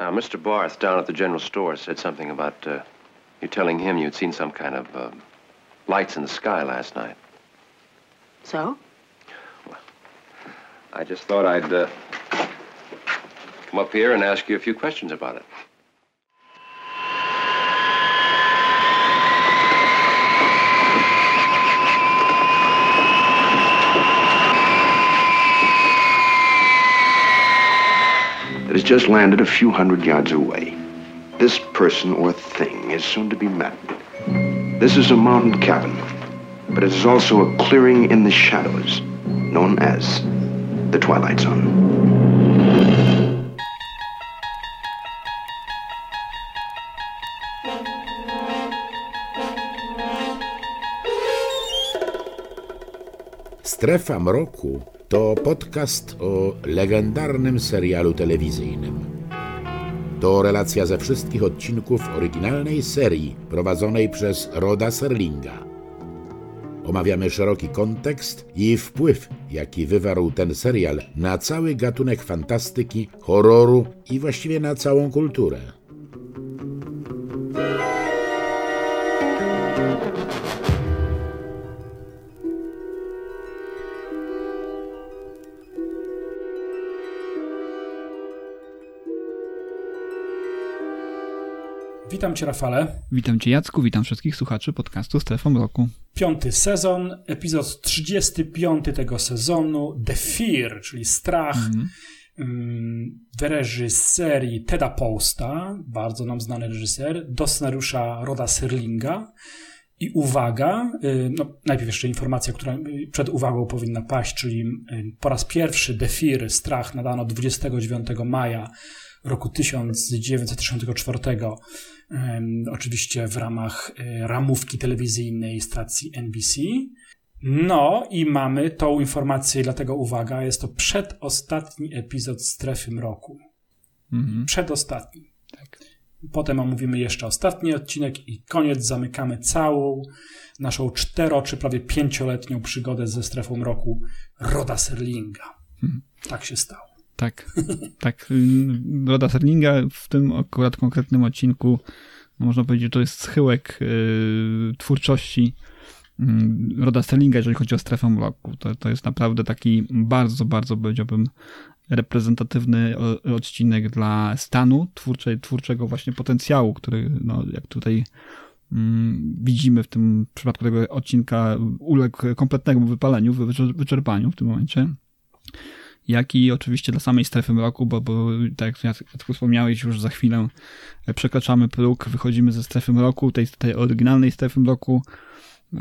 Uh, Mr. Barth down at the general store said something about uh, you telling him you'd seen some kind of uh, lights in the sky last night. So? Well, I just thought I'd uh, come up here and ask you a few questions about it. It has just landed a few hundred yards away. This person or thing is soon to be met. This is a mountain cabin, but it is also a clearing in the shadows, known as the Twilight Zone. Strefa Mroku to podcast o legendarnym serialu telewizyjnym. To relacja ze wszystkich odcinków oryginalnej serii prowadzonej przez Roda Serlinga. Omawiamy szeroki kontekst i wpływ, jaki wywarł ten serial na cały gatunek fantastyki, horroru i właściwie na całą kulturę. Witam Cię, Rafale. Witam Cię, Jacku, witam wszystkich słuchaczy podcastu Strefą Roku. Piąty sezon, epizod 35 tego sezonu, The Fear, czyli strach, Mhm. mm, w reżyserii Teda Posta, bardzo nam znany reżyser, do scenariusza Roda Serlinga. I uwaga, y, no najpierw jeszcze informacja, która przed uwagą powinna paść, czyli y, po raz pierwszy The Fear, strach nadano 29 maja roku 1964, em, oczywiście w ramach e, ramówki telewizyjnej stacji NBC. No i mamy tą informację, dlatego uwaga, jest to przedostatni epizod Strefy Mroku. Mhm. Przedostatni. Tak. Potem omówimy jeszcze ostatni odcinek i koniec, zamykamy całą naszą cztero czy prawie pięcioletnią przygodę ze Strefą Mroku Roda Serlinga. Mhm. Tak się stało. Tak, tak. Roda Serlinga w tym akurat konkretnym odcinku, no można powiedzieć, że to jest schyłek y, twórczości y, Roda Serlinga, jeżeli chodzi o strefę mroku. To, to jest naprawdę taki bardzo, bardzo powiedziałbym reprezentatywny odcinek dla stanu twórczej, twórczego właśnie potencjału, który no, jak tutaj mm, widzimy w tym w przypadku tego odcinka uległ kompletnemu wypaleniu, wyczer- wyczerpaniu w tym momencie jak i oczywiście dla samej strefy mroku, bo, bo tak jak wspomniałeś, już za chwilę przekraczamy próg, wychodzimy ze strefy mroku, tej, tej oryginalnej strefy mroku yy,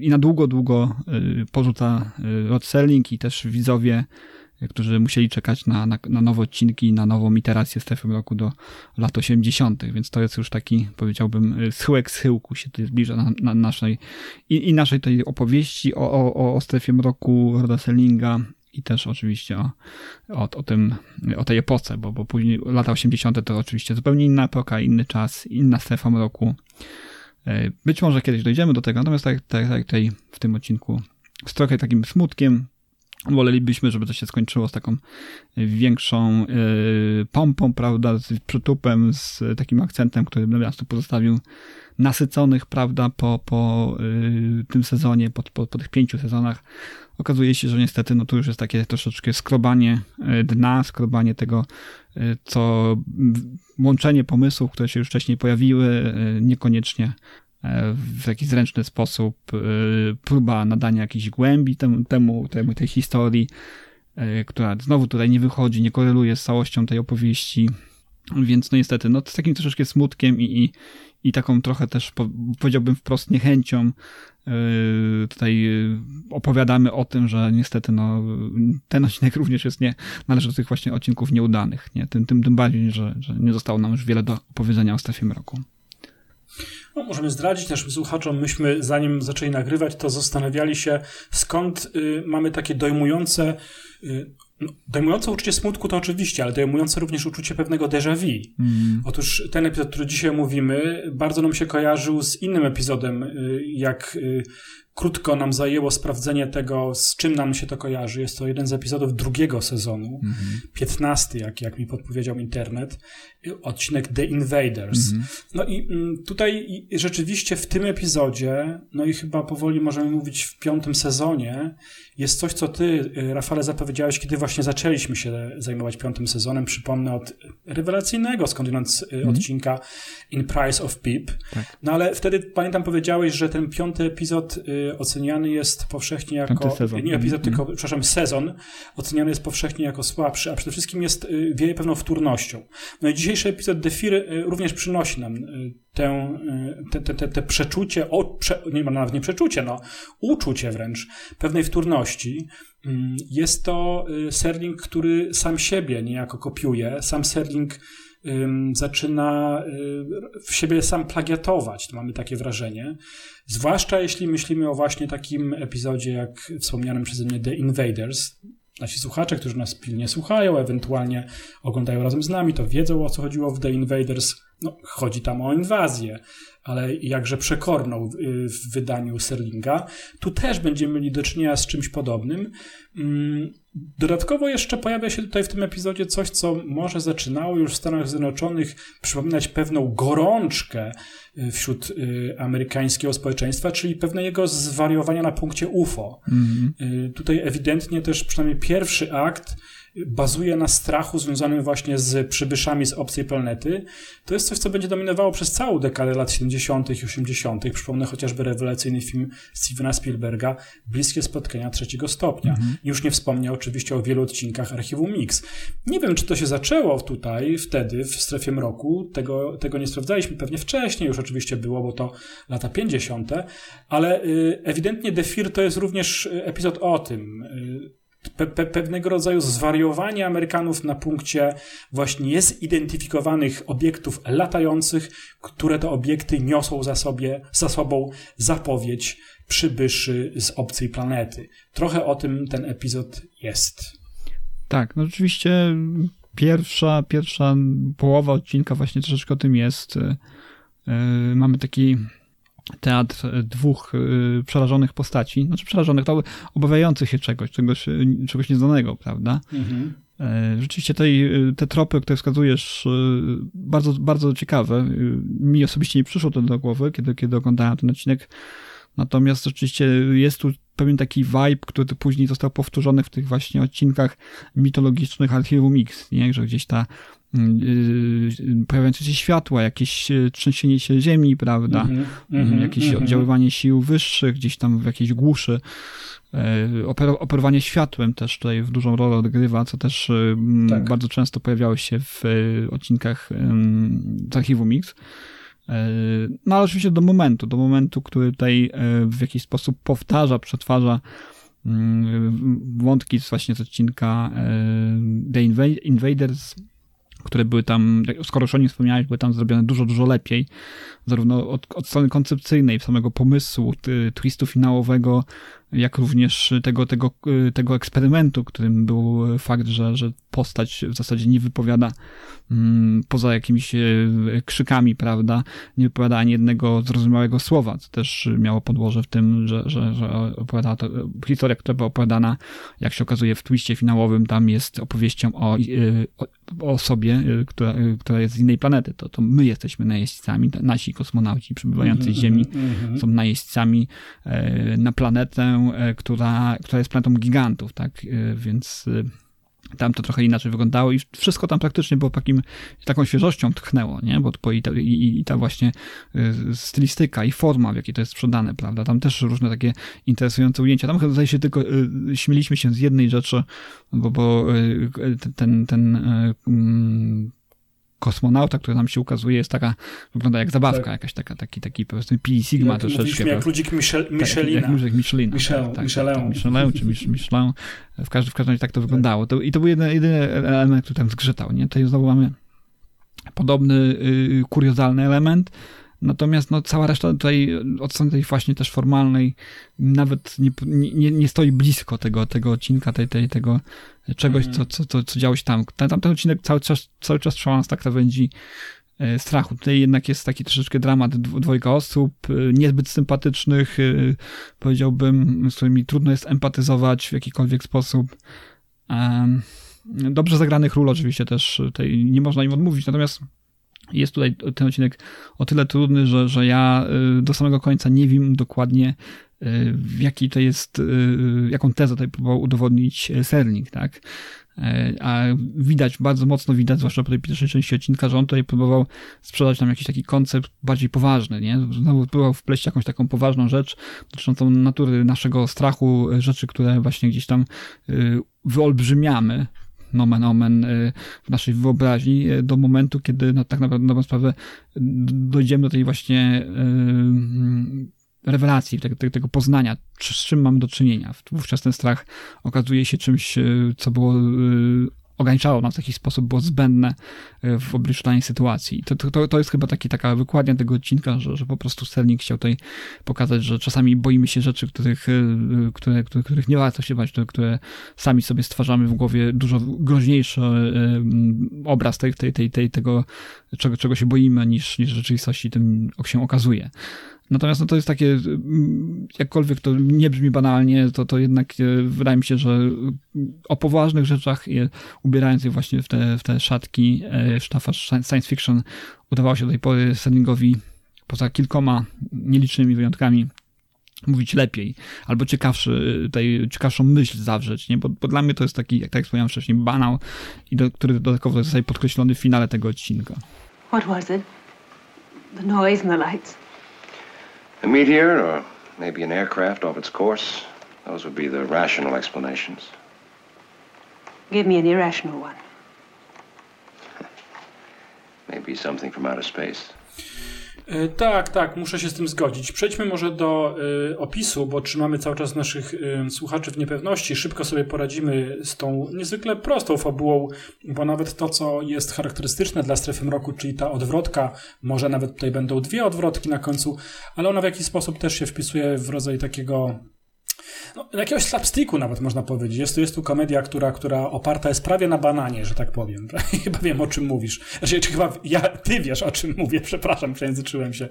i na długo, długo yy, porzuca Rod i też widzowie, którzy musieli czekać na, na, na nowe odcinki, na nową iterację strefy mroku do lat 80., więc to jest już taki, powiedziałbym, schyłek schyłku się tutaj zbliża na, na naszej i, i naszej tej opowieści o, o, o strefie mroku Roda Serlinga i też oczywiście o, o, o tym, o tej epoce, bo, bo później lata 80. to oczywiście zupełnie inna epoka, inny czas, inna strefa mroku. E, Być może kiedyś dojdziemy do tego, natomiast tak, tak, tak tutaj w tym odcinku z trochę takim smutkiem wolelibyśmy, żeby to się skończyło z taką większą y, pompą, prawda, z przytupem, z takim akcentem, który by nas tu pozostawił nasyconych, prawda, po, po y, tym sezonie, po, po, po tych pięciu sezonach. Okazuje się, że niestety, no tu już jest takie troszeczkę skrobanie y, dna, skrobanie tego, co łączenie pomysłów, które się już wcześniej pojawiły, niekoniecznie e, w jakiś zręczny sposób y, próba nadania jakiejś głębi temu, temu, temu tej historii, y, która znowu tutaj nie wychodzi, nie koreluje z całością tej opowieści. Więc no niestety, no z takim troszeczkę smutkiem i, i, i taką trochę też po, powiedziałbym wprost niechęcią tutaj opowiadamy o tym, że niestety no, ten odcinek również jest nie, należy do tych właśnie odcinków nieudanych, nie? Tym, tym, tym bardziej, że, że nie zostało nam już wiele do opowiedzenia o strefie mroku. No, możemy zdradzić naszym słuchaczom, myśmy zanim zaczęli nagrywać, to zastanawiali się, skąd y, mamy takie dojmujące, y, no, dojmujące uczucie smutku to oczywiście, ale dojmujące również uczucie pewnego déjà vu. Mm, Otóż ten epizod, który dzisiaj mówimy, bardzo nam się kojarzył z innym epizodem, y, jak y, krótko nam zajęło sprawdzenie tego, z czym nam się to kojarzy. Jest to jeden z epizodów drugiego sezonu, piętnasty, jak, jak mi podpowiedział internet, odcinek The Invaders. No i mm, tutaj rzeczywiście w tym epizodzie, no i chyba powoli możemy mówić w piątym sezonie, jest coś, co ty, y, Rafale, zapowiedziałeś, kiedy właśnie zaczęliśmy się zajmować piątym sezonem. Przypomnę od rewelacyjnego skądinąd y, odcinka In Price of Peep. No ale wtedy, pamiętam, powiedziałeś, że ten piąty epizod y, oceniany jest powszechnie jako... Piąty sezon. Nie epizod, Mhm. tylko, przepraszam, sezon oceniany jest powszechnie jako słabszy, a przede wszystkim jest, y, wieje pewną wtórnością. No i dzisiejszy epizod The Fear y, również przynosi nam y, tę, y, te, te, te, te przeczucie, o, prze, nie ma nawet nie przeczucie, no, uczucie wręcz pewnej wtórności. Mm, Jest to Serling, który sam siebie niejako kopiuje, sam Serling zaczyna y, w siebie sam plagiatować, to mamy takie wrażenie. Zwłaszcza jeśli myślimy o właśnie takim epizodzie, jak wspomnianym przeze mnie The Invaders. Nasi słuchacze, którzy nas pilnie słuchają, ewentualnie oglądają razem z nami, to wiedzą o co chodziło w The Invaders. No, chodzi tam o inwazję, ale jakże przekorną y, w wydaniu Serlinga. Tu też będziemy mieli do czynienia z czymś podobnym. Mm, Dodatkowo jeszcze pojawia się tutaj w tym epizodzie coś, co może zaczynało już w Stanach Zjednoczonych przypominać pewną gorączkę y, wśród y, amerykańskiego społeczeństwa, czyli pewne jego zwariowania na punkcie UFO. Y, Tutaj ewidentnie też przynajmniej pierwszy akt bazuje na strachu związanym właśnie z przybyszami z obcej planety. To jest coś, co będzie dominowało przez całą dekadę lat 70. i 80. Przypomnę chociażby rewelacyjny film Stevena Spielberga Bliskie spotkania trzeciego stopnia. Już nie wspomnę oczywiście o wielu odcinkach archiwum Mix. Nie wiem, czy to się zaczęło tutaj, wtedy, w strefie mroku. Tego, tego nie sprawdzaliśmy. Pewnie wcześniej już oczywiście było, bo to lata 50., ale y, ewidentnie The Fear to jest również y, epizod o tym. Pe, pe, pewnego rodzaju zwariowanie Amerykanów na punkcie właśnie zidentyfikowanych obiektów latających, które to obiekty niosą za, sobie, za sobą zapowiedź przybyszy z obcej planety. Trochę o tym ten epizod jest. Tak, no rzeczywiście pierwsza, pierwsza połowa odcinka właśnie troszeczkę o tym jest. Y, y, Mamy taki teatr dwóch y, przerażonych postaci, znaczy przerażonych, to obawiających się czegoś, czegoś, y, czegoś nieznanego, prawda? Mhm. E, Rzeczywiście tej, te tropy, które wskazujesz, y, bardzo, bardzo ciekawe. Y, Mi osobiście nie przyszło to do głowy, kiedy, kiedy oglądałem ten odcinek. Natomiast rzeczywiście jest tu pewien taki vibe, który później został powtórzony w tych właśnie odcinkach mitologicznych Archiwum Mix, nie? że gdzieś ta pojawiające się światła, jakieś y, trzęsienie się ziemi, prawda? Mhm. Mhm, jakieś mhm. oddziaływanie sił wyższych, gdzieś tam w jakiejś głuszy. Oper- operowanie światłem też tutaj w dużą rolę odgrywa, co też Tak. bardzo często pojawiało się w odcinkach z archiwum Mix. No ale oczywiście do momentu, do momentu, który tutaj w jakiś sposób powtarza, przetwarza mm, wątki z właśnie z odcinka The Inva- Invaders, które były tam, skoro już o nim wspomniałeś, były tam zrobione dużo, dużo lepiej, zarówno od, od strony koncepcyjnej, samego pomysłu, twistu finałowego, jak również tego, tego, tego eksperymentu, którym był fakt, że, że postać w zasadzie nie wypowiada mm, poza jakimiś y, krzykami, prawda, nie wypowiada ani jednego zrozumiałego słowa, co też miało podłoże w tym, że, że, że opowiada to, historia, która była opowiadana, jak się okazuje w twiście finałowym, tam jest opowieścią o, y, o, o osobie, y, która, która jest z innej planety. To, to my jesteśmy najeźdźcami, nasi kosmonauci przybywający z Ziemi Mhm. są najeźdźcami e, na planetę, e, która, która jest planetą gigantów, tak? E, Więc tam to trochę inaczej wyglądało i wszystko tam praktycznie było takim, taką świeżością tchnęło, nie? Bo to i ta, i, i ta właśnie stylistyka i forma, w jakiej to jest sprzedane, prawda? Tam też różne takie interesujące ujęcia. Tam chyba się tylko, śmieliśmy się z jednej rzeczy, bo, bo ten, ten kosmonauta, który nam się ukazuje, jest taka, wygląda jak zabawka Tak. jakaś taka, taki, taki powiedzmy Pi Sigma Jak, troszeczkę. mówiliśmy jak ludzik Michel, Tak, Michelina. Jak, jak Michelina. Michel- tak, tak, Michelin. Tak, Michelin, czy Mich- Michelin. W każdym, w każdym razie tak to wyglądało. To, I to był jedyny, jedyny element, który tam zgrzytał. Nie? Tutaj znowu mamy podobny y, kuriozalny element. Natomiast no, cała reszta tutaj od tej właśnie też formalnej nawet nie, nie, nie stoi blisko tego, tego odcinka, tej, tej, tego czegoś, Mhm. co, co, co, co działo się tam. Tam, ten odcinek cały czas, cały czas trwał nas tak krawędzi strachu. Tutaj jednak jest taki troszeczkę dramat dwojga osób, niezbyt sympatycznych, powiedziałbym, z którymi trudno jest empatyzować w jakikolwiek sposób. Dobrze zagranych ról oczywiście też tutaj nie można im odmówić, natomiast jest tutaj ten odcinek o tyle trudny, że, że ja do samego końca nie wiem dokładnie, w jaki to jest, jaką tezę tutaj próbował udowodnić Serling, tak? A widać, bardzo mocno widać, zwłaszcza po tej pierwszej części odcinka, że on tutaj próbował sprzedać nam jakiś taki koncept bardziej poważny, nie? Znowu próbował wpleść jakąś taką poważną rzecz dotyczącą natury naszego strachu, rzeczy, które właśnie gdzieś tam wyolbrzymiamy, nomen omen w naszej wyobraźni do momentu, kiedy no, tak naprawdę na sprawę dojdziemy do tej właśnie rewelacji, tego, tego poznania, z czym mamy do czynienia. Wówczas ten strach okazuje się czymś, co było ograniczało nas w jakiś sposób, było zbędne e, w obliczu danej sytuacji. To, to, to jest chyba taki, taka wykładnia tego odcinka, że, że po prostu Sterling chciał tutaj pokazać, że czasami boimy się rzeczy, których, które, które, których nie warto się bać, które, które sami sobie stwarzamy w głowie dużo groźniejszy obraz tej, tej, tej, tej, tego, czego, czego się boimy, niż, niż w rzeczywistości tym się okazuje. Natomiast no, to jest takie, mm, jakkolwiek to nie brzmi banalnie, to, to jednak e, wydaje mi się, że o poważnych rzeczach, ubierając je właśnie w te, w te szatki, e, sztafasz science fiction, udawało się do tej pory Sterlingowi, poza kilkoma nielicznymi wyjątkami, mówić lepiej, albo ciekawszy, tej, ciekawszą myśl zawrzeć, nie? Bo, bo dla mnie to jest taki, jak tak wspomniałem wcześniej, banał, i do, który dodatkowo jest podkreślony w finale tego odcinka. What was it? The noise and the lights. A meteor or maybe an aircraft off its course. Those would be the rational explanations. Give me an irrational one. maybe something from outer space. E, tak, tak, muszę się z tym zgodzić. Przejdźmy może do y, opisu, bo trzymamy cały czas naszych y, słuchaczy w niepewności. Szybko sobie poradzimy z tą niezwykle prostą fabułą, bo nawet to, co jest charakterystyczne dla strefy mroku, czyli ta odwrotka, może nawet tutaj będą dwie odwrotki na końcu, ale ona w jakiś sposób też się wpisuje w rodzaj takiego no, jakiegoś slapsticku nawet można powiedzieć. Jest tu, jest tu komedia, która, która oparta jest prawie na bananie, że tak powiem. chyba wiem, o czym mówisz. Znaczy, czy chyba ja, ty wiesz, o czym mówię. Przepraszam, przejęzyczyłem się.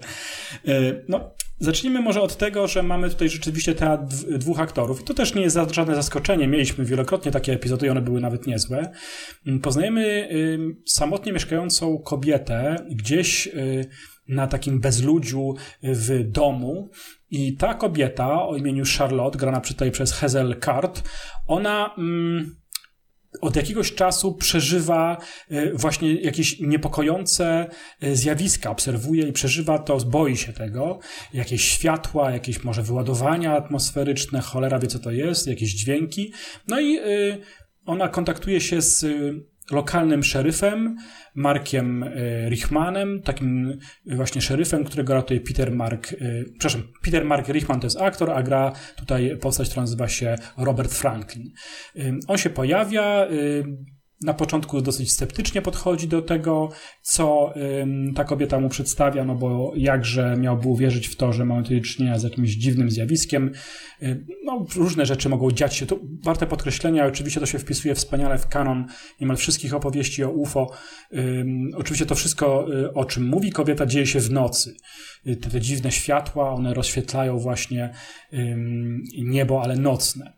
E, no, zacznijmy może od tego, że mamy tutaj rzeczywiście teatr dwóch aktorów. I to też nie jest żadne zaskoczenie. Mieliśmy wielokrotnie takie epizody i one były nawet niezłe. Mm, poznajemy samotnie mieszkającą kobietę gdzieś y, na takim bezludziu w domu i ta kobieta o imieniu Charlotte, grana tutaj przez Hazel Card, ona mm, od jakiegoś czasu przeżywa y, właśnie jakieś niepokojące y, zjawiska, obserwuje i przeżywa to, boi się tego, jakieś światła, jakieś może wyładowania atmosferyczne, cholera wie co to jest, jakieś dźwięki. No i y, ona kontaktuje się z lokalnym szeryfem, Markiem e, Richmanem, takim właśnie szeryfem, którego ratuje Peter Mark, e, przepraszam, Peter Mark Richman to jest aktor, a gra tutaj postać, która nazywa się Robert Franklin. On się pojawia, na początku dosyć sceptycznie podchodzi do tego, co ta kobieta mu przedstawia, no bo jakże miałby uwierzyć w to, że mamy tutaj czynienia z jakimś dziwnym zjawiskiem. Ym, no, różne rzeczy mogą dziać się. To warte podkreślenia, oczywiście to się wpisuje wspaniale w kanon niemal wszystkich opowieści o UFO. Oczywiście to wszystko, y, o czym mówi kobieta, dzieje się w nocy. Y, te, te dziwne światła, one rozświetlają właśnie niebo, ale nocne.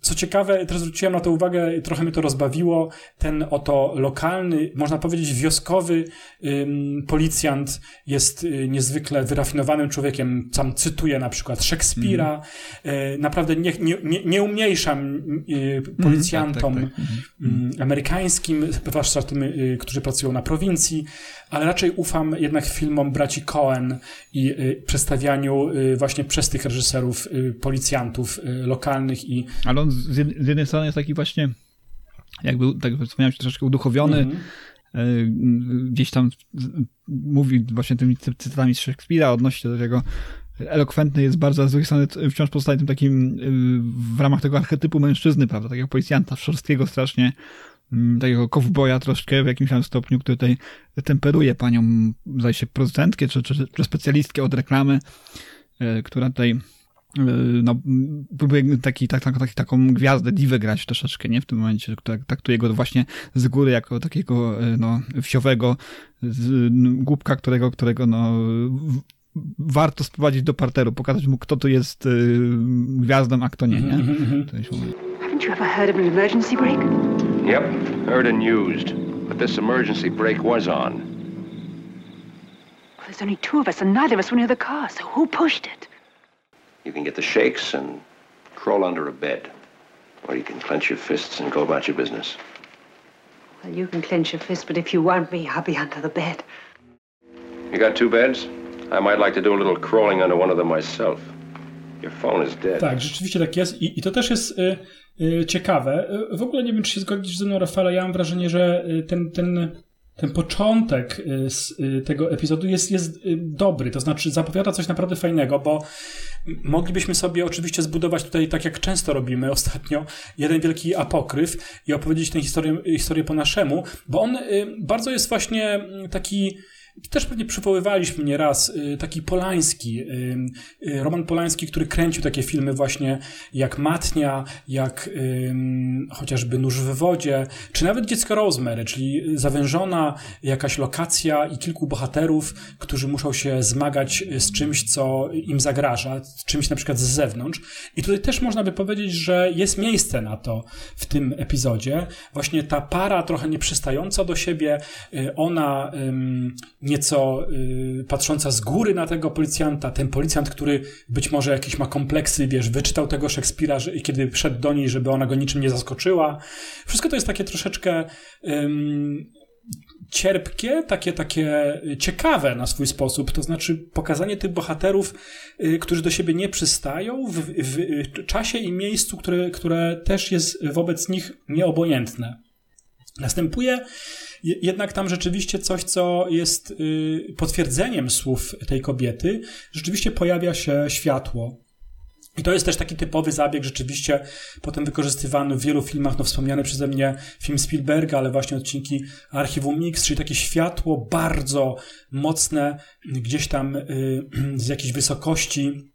Co ciekawe, teraz zwróciłem na to uwagę, trochę mnie to rozbawiło, ten oto lokalny, można powiedzieć wioskowy policjant jest y, niezwykle wyrafinowanym człowiekiem, sam cytuję na przykład Szekspira, mm. y, naprawdę nie, nie, nie, nie umniejszam y, policjantom mm, tak, tak, tak. Mm. amerykańskim, zwłaszcza tym, y, którzy pracują na prowincji, ale raczej ufam jednak filmom braci Cohen i y, przedstawianiu y, właśnie przez tych reżyserów y, policjantów lokalnych i... Ale on z, jednej strony jest taki właśnie jakby, tak jak wspomniałem, troszeczkę uduchowiony, mm -hmm gdzieś tam mówi właśnie tymi cytatami z Szekspira odnośnie do tego elokwentny jest bardzo, a z drugiej strony wciąż pozostaje tym takim w ramach tego archetypu mężczyzny, prawda, takiego policjanta szorstkiego strasznie, takiego kowboja troszkę w jakimś tam stopniu, który tutaj temperuje panią, zdaje się, producentkę czy, czy, czy specjalistkę od reklamy, e, która tutaj no, próbuje taki, tak, tak, taką gwiazdę, diwę grać troszeczkę, nie? W tym momencie, traktuje go właśnie z góry jako takiego, no, wsiowego głupka, którego, którego, no, warto sprowadzić do parteru, pokazać mu, kto tu jest y, gwiazdą, a kto nie, nie? Haven't you ever heard of an emergency brake? Yep, heard and used. But this emergency brake was on. Well, there's only two of us, and neither of us were near the car, so who pushed it? You can get the shakes and crawl under a bed. Or you can clench your fists and go about your business. Well, you can clench your fists, but if you want me, I'll be under the bed. You got two beds? I might like to do a little crawling under one of them myself. Your phone is dead. Tak, rzeczywiście tak jest i, i to też jest y, y, ciekawe. Y, w ogóle nie wiem, czy się zgodzisz ze mną, Rafale, ja mam wrażenie, że y, ten, ten, ten początek y, y, tego epizodu jest, jest dobry, to znaczy zapowiada coś naprawdę fajnego, bo moglibyśmy sobie oczywiście zbudować tutaj, tak jak często robimy ostatnio, jeden wielki apokryf i opowiedzieć tę historię, historię po naszemu, bo on bardzo jest właśnie taki też pewnie przywoływaliśmy nie raz y, taki Polański, y, y, Roman Polański, który kręcił takie filmy właśnie jak Matnia, jak chociażby Nóż w wodzie, czy nawet Dziecko Rosemary, czyli zawężona jakaś lokacja i kilku bohaterów, którzy muszą się zmagać z czymś, co im zagraża, z czymś na przykład z zewnątrz. I tutaj też można by powiedzieć, że jest miejsce na to w tym epizodzie. Właśnie ta para trochę nieprzystająca do siebie, ona nieco y, patrząca z góry na tego policjanta, ten policjant, który być może jakieś ma kompleksy, wiesz, wyczytał tego Szekspira, że, kiedy wszedł do niej, żeby ona go niczym nie zaskoczyła. Wszystko to jest takie troszeczkę ym, cierpkie, takie, takie ciekawe na swój sposób, to znaczy pokazanie tych bohaterów, y, którzy do siebie nie przystają w, w, w czasie i miejscu, które, które też jest wobec nich nieobojętne. Następuje jednak tam rzeczywiście coś, co jest y, potwierdzeniem słów tej kobiety, rzeczywiście pojawia się światło. I to jest też taki typowy zabieg, rzeczywiście potem wykorzystywany w wielu filmach, no wspomniany przeze mnie film Spielberga, ale właśnie odcinki Archiwum Mix, czyli takie światło bardzo mocne, gdzieś tam y, z jakiejś wysokości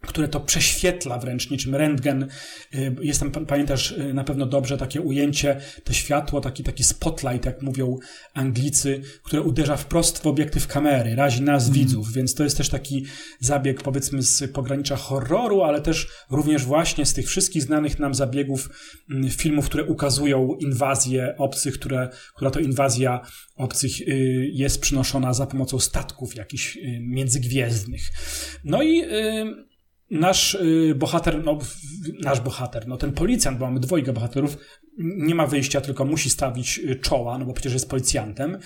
które to prześwietla wręcz niczym rentgen. Y, jest tam, pamiętasz y, na pewno dobrze takie ujęcie, to światło, taki, taki spotlight, jak mówią Anglicy, które uderza wprost w obiektyw kamery, razi nas mm. widzów, więc to jest też taki zabieg powiedzmy z pogranicza horroru, ale też również właśnie z tych wszystkich znanych nam zabiegów mm, filmów, które ukazują inwazję obcych, które, która to inwazja obcych y, jest przynoszona za pomocą statków jakichś międzygwiezdnych. No i nasz y, bohater, no, nasz bohater, no ten policjant, bo mamy dwojga bohaterów, nie ma wyjścia, tylko musi stawić y, czoła, no bo przecież jest policjantem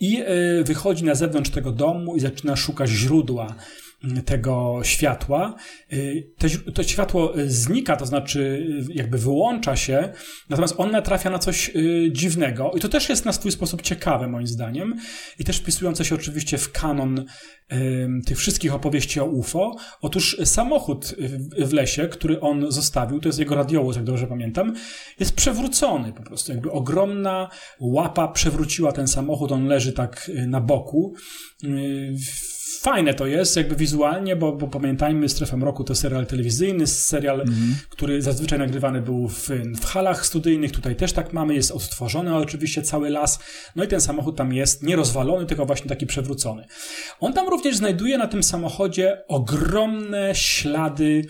i y, wychodzi na zewnątrz tego domu i zaczyna szukać źródła tego światła. To, światło znika, to znaczy jakby wyłącza się, natomiast on natrafia na coś dziwnego i to też jest na swój sposób ciekawe moim zdaniem i też wpisujące się oczywiście w kanon tych wszystkich opowieści o UFO. Otóż samochód w lesie, który on zostawił, to jest jego radiowóz, jak dobrze pamiętam, jest przewrócony po prostu. Jakby ogromna łapa przewróciła ten samochód, on leży tak y, na boku fajne to jest, jakby wizualnie, bo, bo pamiętajmy, Strefa Mroku to serial telewizyjny, serial, mm -hmm. który zazwyczaj nagrywany był w, w halach studyjnych, tutaj też tak mamy, jest odtworzony oczywiście cały las, no i ten samochód tam jest nie rozwalony, tylko właśnie taki przewrócony. On tam również znajduje na tym samochodzie ogromne ślady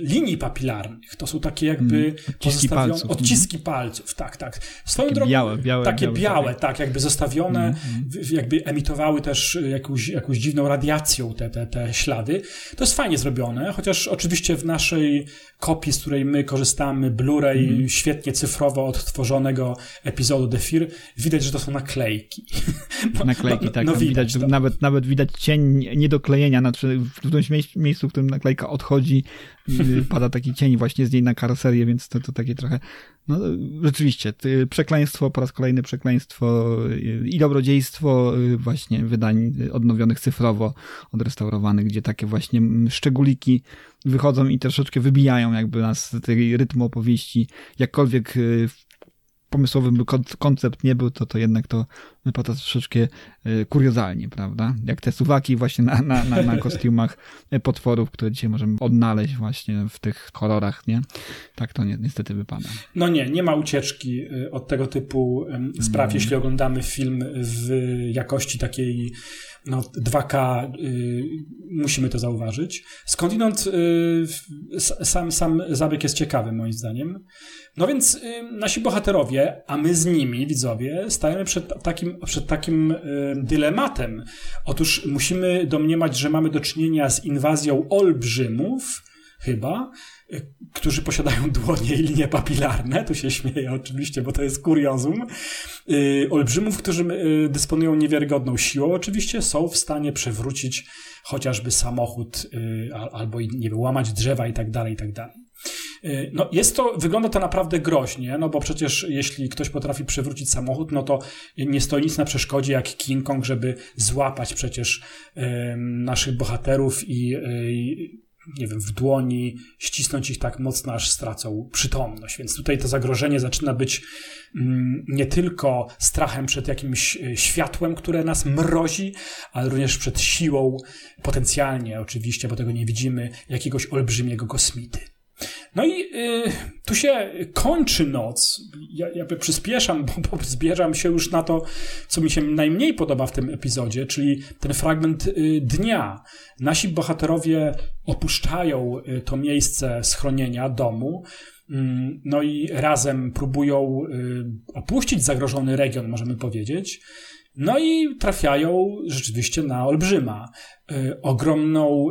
linii papilarnych. To są takie jakby mm, odciski palców. Odciski mhm. palców, tak, tak. Swoją takie drogą, białe, białe, takie białe, białe, tak, jakby zostawione, mm, mm. jakby emitowały też jakąś, jakąś dziwną radiacją te, te, te ślady. To jest fajnie zrobione, chociaż oczywiście w naszej kopii, z której my korzystamy, Blu-ray, mm. świetnie cyfrowo odtworzonego epizodu The Fear, widać, że to są naklejki. No, naklejki, no, tak. No, widać, widać to. nawet, nawet widać cień niedoklejenia, znaczy w którymś miejscu, w którym naklejka odchodzi, y, pada taki cień właśnie z niej na karoserię, więc to, to takie trochę, no rzeczywiście, przekleństwo, po raz kolejny przekleństwo y, i dobrodziejstwo y, właśnie wydań odnowionych cyfrowo, odrestaurowanych, gdzie takie właśnie szczególiki wychodzą i troszeczkę wybijają jakby nas z tej rytmu opowieści, jakkolwiek pomysłowy by koncept nie był, to, to jednak to wypada troszeczkę kuriozalnie, prawda? Jak te suwaki właśnie na, na, na, na kostiumach potworów, które dzisiaj możemy odnaleźć właśnie w tych horrorach, nie? Tak to ni niestety wypada. No nie, nie ma ucieczki od tego typu spraw, mm. jeśli oglądamy film w jakości takiej no, 2K y, musimy to zauważyć. Skądinąd y, sam, sam zabieg jest ciekawy, moim zdaniem. No więc y, nasi bohaterowie, a my z nimi, widzowie, stajemy przed takim, przed takim y, dylematem. Otóż musimy domniemać, że mamy do czynienia z inwazją olbrzymów, chyba, którzy posiadają dłonie i linie papilarne, tu się śmieję oczywiście, bo to jest kuriozum, yy, olbrzymów, którzy yy, dysponują niewiarygodną siłą, oczywiście są w stanie przewrócić chociażby samochód yy, albo nie wiem, łamać drzewa i tak dalej, i tak dalej. Y, no jest to, wygląda to naprawdę groźnie, no bo przecież jeśli ktoś potrafi przewrócić samochód, no to nie stoi nic na przeszkodzie jak King Kong, żeby złapać przecież naszych bohaterów i, i nie wiem, w dłoni, ścisnąć ich tak mocno, aż stracą przytomność. Więc tutaj to zagrożenie zaczyna być mm, nie tylko strachem przed jakimś e, światłem, które nas mrozi, ale również przed siłą, potencjalnie oczywiście, bo tego nie widzimy, jakiegoś olbrzymiego kosmity. No i y, tu się kończy noc. Ja jakby przyspieszam, bo, bo zbieram się już na to, co mi się najmniej podoba w tym epizodzie, czyli ten fragment y, dnia. Nasi bohaterowie opuszczają y, to miejsce schronienia, domu. Mm, no i razem próbują y, opuścić zagrożony region, możemy powiedzieć. No i trafiają rzeczywiście na olbrzyma. Y, ogromną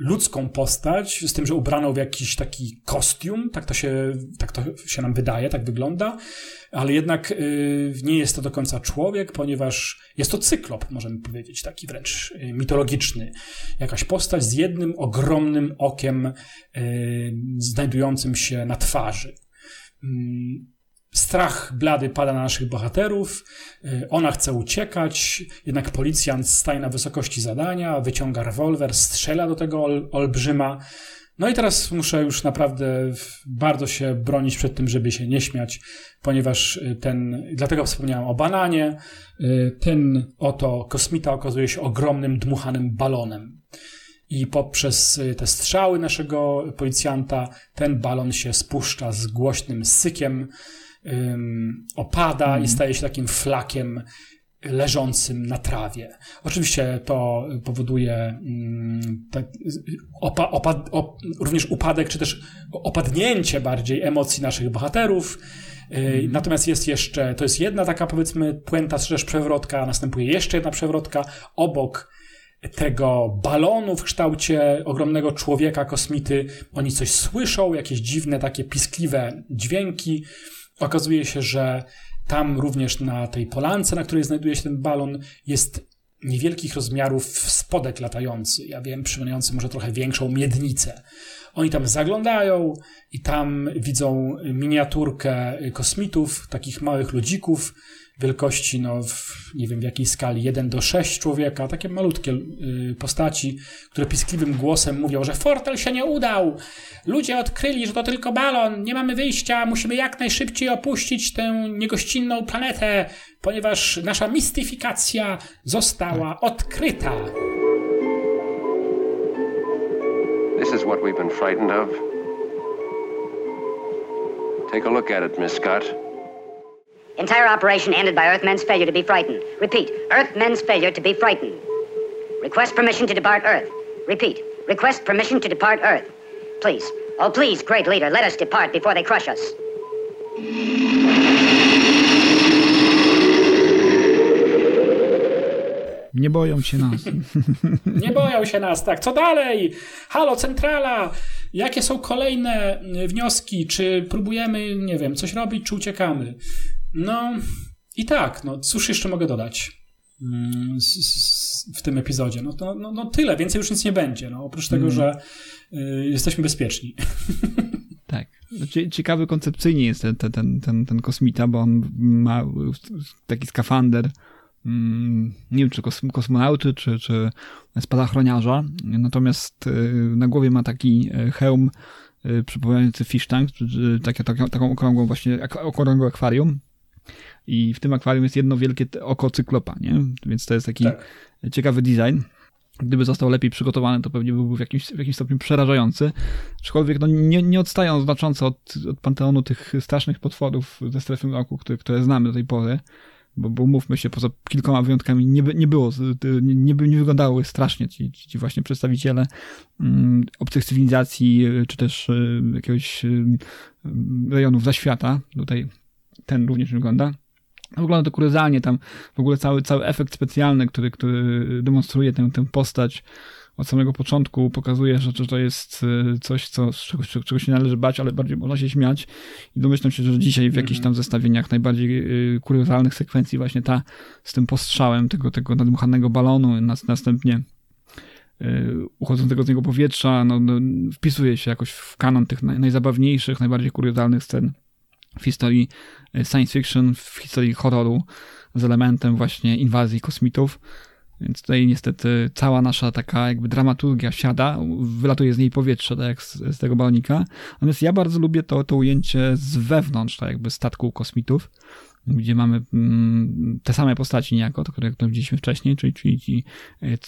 ludzką postać, z tym, że ubraną w jakiś taki kostium, tak to się, tak to się nam wydaje, tak wygląda, ale jednak y, nie jest to do końca człowiek, ponieważ jest to cyklop, możemy powiedzieć, taki wręcz y, mitologiczny. Jakaś postać z jednym ogromnym okiem y, znajdującym się na twarzy. Strach blady pada na naszych bohaterów, y, ona chce uciekać, jednak policjant staje na wysokości zadania, wyciąga rewolwer, strzela do tego ol, olbrzyma. No i teraz muszę już naprawdę bardzo się bronić przed tym, żeby się nie śmiać, ponieważ y, ten, dlatego wspomniałem o bananie, y, ten oto kosmita okazuje się ogromnym, dmuchanym balonem. I poprzez te strzały naszego policjanta ten balon się spuszcza z głośnym sykiem, um, opada mm. i mhm. staje się takim flakiem leżącym na trawie. Oczywiście to powoduje tak, opa, opa, op, również upadek, czy też opadnięcie bardziej emocji naszych bohaterów. Mm. Natomiast jest jeszcze, to jest jedna taka powiedzmy puenta, czy też przewrotka, następuje jeszcze jedna przewrotka obok tego balonu w kształcie ogromnego człowieka, kosmity. Oni coś słyszą, jakieś dziwne, takie piskliwe dźwięki. Okazuje się, że tam również na tej polance, na której znajduje się ten balon, jest niewielkich rozmiarów spodek latający. Ja wiem, przypominający może trochę większą miednicę. Oni tam zaglądają i tam widzą miniaturkę kosmitów, takich małych ludzików, wielkości, no, w, nie wiem w jakiej skali, 1 do 6 człowieka, takie malutkie y, postaci, które piskliwym głosem mówią, że fortel się nie udał, ludzie odkryli, że to tylko balon, nie mamy wyjścia, musimy jak najszybciej opuścić tę niegościnną planetę, ponieważ nasza mistyfikacja została odkryta. This is what we've been frightened of. Take a look at it, Miss Scott. Entire operation ended by Earthmen's failure to be frightened. Repeat, Earthmen's failure to be frightened. Request permission to depart Earth. Repeat, request permission to depart Earth. Please, oh please, great leader, let us depart before they crush us. Nie boją się nas. Nie boją się nas, tak. Co dalej? Halo, centrala! Jakie są kolejne wnioski? Czy próbujemy, nie wiem, coś robić, czy uciekamy? No i tak, no cóż jeszcze mogę dodać mm, w tym epizodzie? No, to, no, no tyle, więcej już nic nie będzie, no, oprócz tego, mm. że y, jesteśmy bezpieczni. Tak. Ciekawy koncepcyjnie jest ten, ten, ten, ten kosmita, bo on ma taki skafander, mm, nie wiem, czy kosmonauty, czy, czy spadochroniarza, natomiast y, na głowie ma taki y, hełm przypominający fish tank, taką, taką okrągłą właśnie, okrągłe akwarium i w tym akwarium jest jedno wielkie oko cyklopa, nie? Więc to jest taki tak. ciekawy design. Gdyby został lepiej przygotowany, to pewnie byłby w jakimś, w jakimś stopniu przerażający. Aczkolwiek no, nie, nie odstają znacząco od, od panteonu tych strasznych potworów ze strefy mroku, które, które znamy do tej pory bo, bo mówmy się, poza kilkoma wyjątkami nie, nie było, nie, nie, nie wyglądały strasznie ci, ci właśnie przedstawiciele um, obcych cywilizacji, czy też um, jakiegoś um, rejonów zaświata. Tutaj ten również wygląda. Wygląda to kuriozalnie, tam w ogóle cały, cały efekt specjalny, który, który demonstruje tę, tę postać, od samego początku pokazuje, że, że to jest y, coś, co, z czego, czego się należy bać, ale bardziej można się śmiać. I domyślam się, że dzisiaj w jakichś tam mhm. zestawieniach najbardziej y, kuriozalnych sekwencji właśnie ta z tym postrzałem tego, tego nadmuchanego balonu, następnie y, uchodzącego z niego powietrza, no, no, wpisuje się jakoś w kanon tych naj, najzabawniejszych, najbardziej kuriozalnych scen w historii science fiction, w historii horroru z elementem właśnie inwazji kosmitów. Więc tutaj niestety cała nasza taka jakby dramaturgia siada, wylatuje z niej powietrze, tak jak z, z tego balonika. Natomiast ja bardzo lubię to, to ujęcie z wewnątrz, tak jakby statku kosmitów, gdzie mamy mm, te same postaci niejako, to, które, które widzieliśmy wcześniej, czyli, czyli ci e,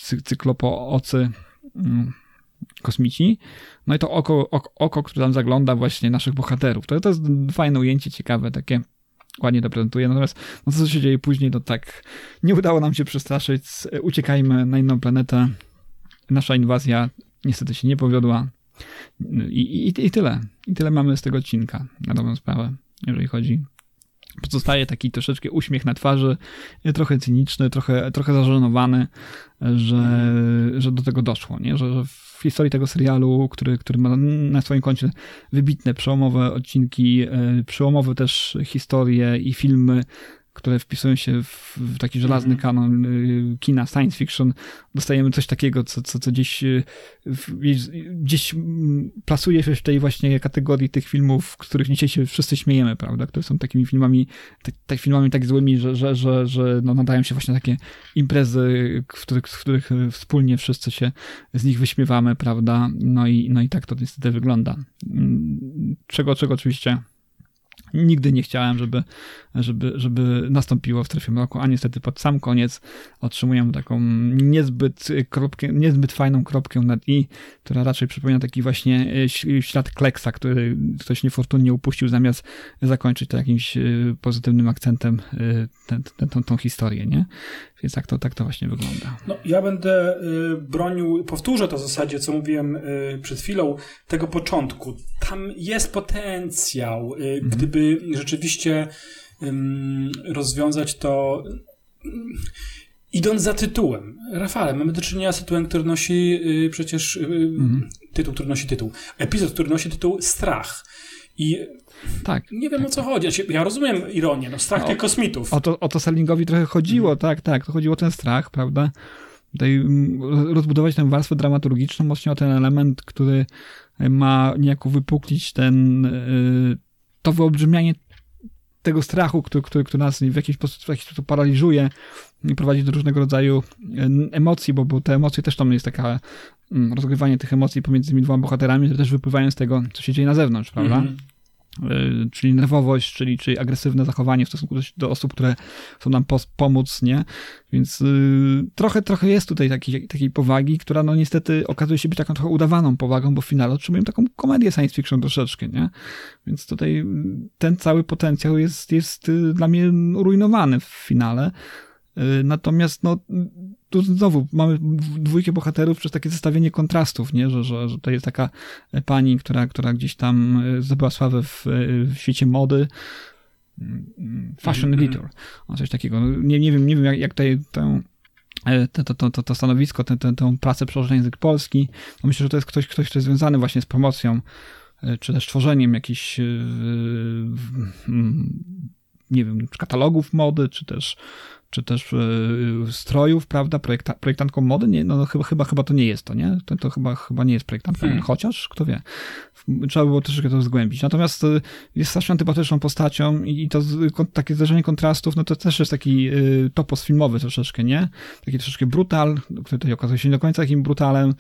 mm, kosmici. No i to oko, oko, oko, które tam zagląda właśnie naszych bohaterów. To, to jest fajne ujęcie, ciekawe, takie ładnie to prezentuje. Natomiast no co się dzieje później, to tak nie udało nam się przestraszyć. Uciekajmy na inną planetę. Nasza inwazja niestety się nie powiodła. I, i, i tyle. I tyle mamy z tego odcinka, na dobrą sprawę, jeżeli chodzi pozostaje taki troszeczkę uśmiech na twarzy, trochę cyniczny, trochę, trochę zażenowany, że, że do tego doszło, nie? Że, że historii tego serialu, który, który ma na swoim koncie wybitne, przełomowe odcinki, e, przełomowe też historie i filmy, które wpisują się w, w taki żelazny mhm. kanon y, kina science fiction, dostajemy coś takiego, co, co, co gdzieś, y, gdzieś mm, plasuje się w tej właśnie kategorii tych filmów, w których dzisiaj się wszyscy śmiejemy, prawda, które są takimi filmami, tak, tak filmami tak złymi, że, że, że, że no, nadają się właśnie takie imprezy, w których, w których wspólnie wszyscy się z nich wyśmiewamy, prawda, no i, no i tak to niestety wygląda. Mm, czego, czego oczywiście nigdy nie chciałem, żeby, żeby, żeby nastąpiło w strefie mroku, a niestety pod sam koniec otrzymujemy taką niezbyt, kropkę, niezbyt fajną kropkę nad i, która raczej przypomina taki właśnie e, ślad kleksa, który ktoś niefortunnie upuścił, zamiast zakończyć to jakimś e, pozytywnym akcentem e, tę, tą historię, nie? Więc tak to, tak to właśnie wygląda. No, ja będę bronił, powtórzę to w zasadzie, co mówiłem przed chwilą, tego początku. Tam jest potencjał, mhm. gdyby rzeczywiście rozwiązać to idąc za tytułem. Rafale, mamy do czynienia z tytułem, który nosi y, przecież y, mhm. tytuł, który nosi tytuł. Epizod, który nosi tytuł Strach. I tak. Nie wiem tak. o co chodzi. Ja rozumiem ironię, no strach no, tych kosmitów. O to, o to Serlingowi trochę chodziło, mhm. tak, tak. To chodziło o ten strach, prawda? Tutaj mm, rozbudować tę warstwę dramaturgiczną, mocno o ten element, który ma niejako wypuklić ten, y, to wyolbrzymianie tego strachu, który, który, który nas w jakiś sposób, w jakiś sposób paraliżuje i prowadzi do różnego rodzaju emocji, bo, bo te emocje też tam jest taka mm, rozgrywanie tych emocji pomiędzy tymi dwoma bohaterami, które też wypływają z tego, co się dzieje na zewnątrz, prawda? Mm -hmm. Y, czyli nerwowość, czyli, czyli agresywne zachowanie w stosunku do, do osób, które chcą nam pomóc, nie? Więc y, trochę, trochę jest tutaj takiej, takiej powagi, która no niestety okazuje się być taką trochę udawaną powagą, bo w finale otrzymujemy taką komedię science fiction troszeczkę, nie? Więc tutaj y, ten cały potencjał jest, jest dla mnie rujnowany w finale. Y, natomiast no, tu znowu mamy dwójkę bohaterów przez takie zestawienie kontrastów, nie? Że, że, że to jest taka pani, która, która gdzieś tam y, zdobyła sławę w, y, w świecie mody, fashion mhm. editor, o coś takiego. No, nie, nie wiem, nie wiem jak, jak tutaj tę to, to, to, to stanowisko, tę, tę, tę pracę przełożyć na język polski. No myślę, że to jest ktoś, ktoś, kto jest związany właśnie z promocją, czy też tworzeniem jakichś nie wiem, katalogów mody, czy też czy też yy, strojów, prawda, Projekta, projektantką mody, nie, no, no chyba, chyba, chyba to nie jest to, nie? To, to chyba, chyba nie jest projektantką, hmm. chociaż, kto wie. Trzeba było troszeczkę to zgłębić. Natomiast y, jest strasznie antypatyczną postacią i to takie zderzenie kontrastów, no to też jest taki yy, topos filmowy troszeczkę, nie? Taki troszeczkę brutal, który tutaj okazuje się nie do końca takim brutalem,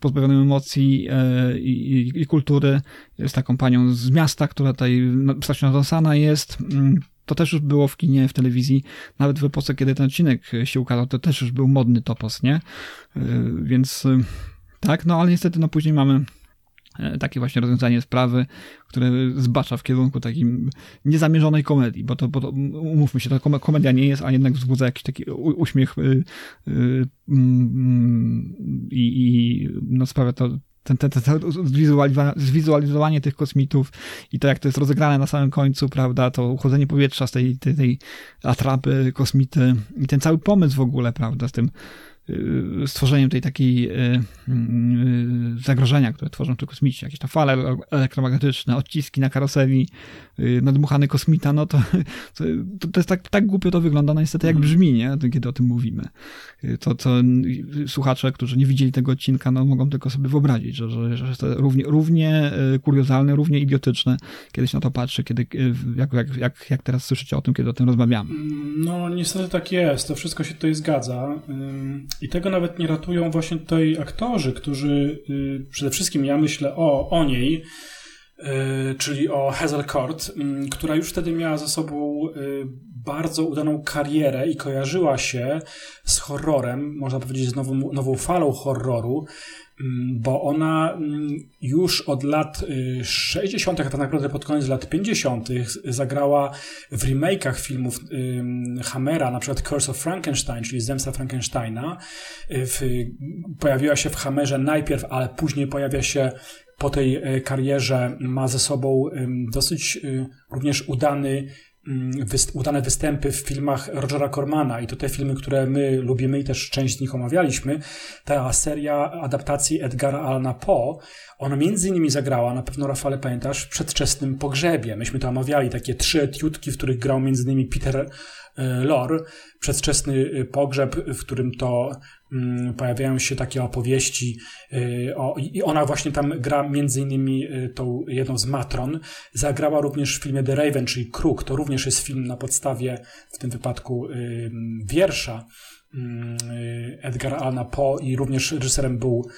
pozbawionym emocji yy, i, i, kultury. Jest taką panią z miasta, która tutaj strasznie nadąsana jest, mm, to też już było w kinie, w telewizji, nawet w epoce, kiedy ten odcinek się ukazał, to też już był modny topos, nie? Więc tak, no ale niestety no później mamy E, takie właśnie rozwiązanie sprawy, które zbacza w kierunku takim niezamierzonej komedii, bo to, bo to umówmy się, to komedia nie jest, a jednak wzbudza jakiś taki uśmiech y, y, mm, i, i no sprawia to ten, ten, ten, zwizualizowanie tych kosmitów i to, jak to jest rozegrane na samym końcu, prawda, to uchodzenie powietrza z tej, tej, tej atrapy kosmity i ten cały pomysł w ogóle, prawda, z tym stworzeniem tej takiej y, y, zagrożenia, które tworzą te kosmici, jakieś tam fale elektromagnetyczne, odciski na karoseli, nadmuchany kosmita, no to, to, to jest tak, tak głupio to wygląda, no niestety jak mhm. brzmi, nie? kiedy o tym mówimy. To, to słuchacze, którzy nie widzieli tego odcinka, no mogą tylko sobie wyobrazić, że, że, że jest to równie, równie kuriozalne, równie idiotyczne, kiedy się na to patrzy, kiedy, jak, jak, jak, jak teraz słyszycie o tym, kiedy o tym rozmawiamy. No niestety tak jest, to wszystko się tutaj zgadza. I tego nawet nie ratują właśnie tutaj aktorzy, którzy y, przede wszystkim ja myślę o, o niej, y, czyli o Hazel Court, y, która już wtedy miała za sobą bardzo udaną karierę i kojarzyła się z horrorem, można powiedzieć z nową, nową falą horroru. Mm, bo ona mm, już od lat 60., a tak naprawdę pod koniec lat 50., zagrała w remake'ach filmów Hammera, na przykład Curse of Frankenstein, czyli Zemsta Frankensteina. W, pojawiła się w Hammerze najpierw, ale później pojawia się po tej e, karierze, ma ze sobą dosyć y, również udany udane występy w filmach Rogera Cormana i to te filmy, które my lubimy i też część z nich omawialiśmy. Ta seria adaptacji Edgara Allana Poe, ona między innymi zagrała, na pewno Rafale pamiętasz, w Przedwczesnym Pogrzebie. Myśmy to omawiali, takie trzy etiutki, w których grał między innymi Peter e, Lor, Przedwczesny e, Pogrzeb, w którym to Mm, pojawiają się takie opowieści y, o, i ona właśnie tam gra między innymi y, tą jedną z matron. Zagrała również w filmie The Raven, czyli Kruk. To również jest film na podstawie w tym wypadku y, wiersza mm, Edgar Allan Poe i również reżyserem był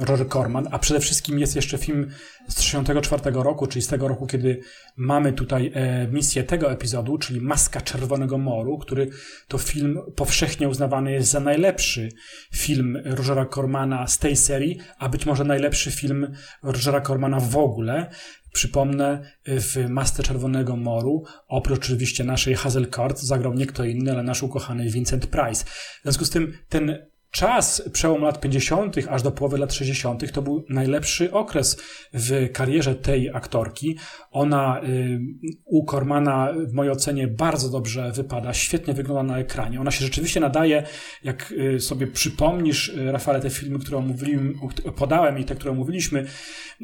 Roger Corman, a przede wszystkim jest jeszcze film z 1934 roku, czyli z tego roku, kiedy mamy tutaj e, misję tego epizodu, czyli Maska Czerwonego Moru, który to film powszechnie uznawany jest za najlepszy film Rogera Cormana z tej serii, a być może najlepszy film Rogera Cormana w ogóle. Przypomnę, w Masce Czerwonego Moru, oprócz oczywiście naszej Hazel Court, zagrał nie kto inny, ale nasz ukochany Vincent Price. W związku z tym ten czas, przełom lat 50., aż do połowy lat 60., to był najlepszy okres w karierze tej aktorki. Ona y, u Kormana, w mojej ocenie, bardzo dobrze wypada, świetnie wygląda na ekranie. Ona się rzeczywiście nadaje, jak y, sobie przypomnisz, y, Rafale, te filmy, które podałem i te, które omówiliśmy,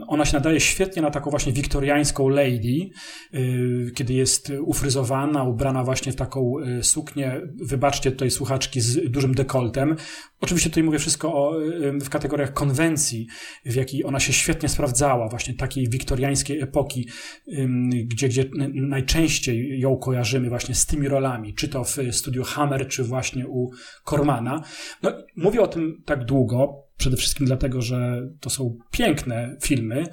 ona się nadaje świetnie na taką właśnie wiktoriańską lady, kiedy jest ufryzowana, ubrana właśnie w taką suknię, wybaczcie tutaj słuchaczki z dużym dekoltem. Oczywiście tutaj mówię wszystko o, w kategoriach konwencji, w jakiej ona się świetnie sprawdzała, właśnie takiej wiktoriańskiej epoki, gdzie, gdzie najczęściej ją kojarzymy właśnie z tymi rolami, czy to w studiu Hammer, czy właśnie u Kormana. No, mówię o tym tak długo, Przede wszystkim dlatego, że to są piękne filmy,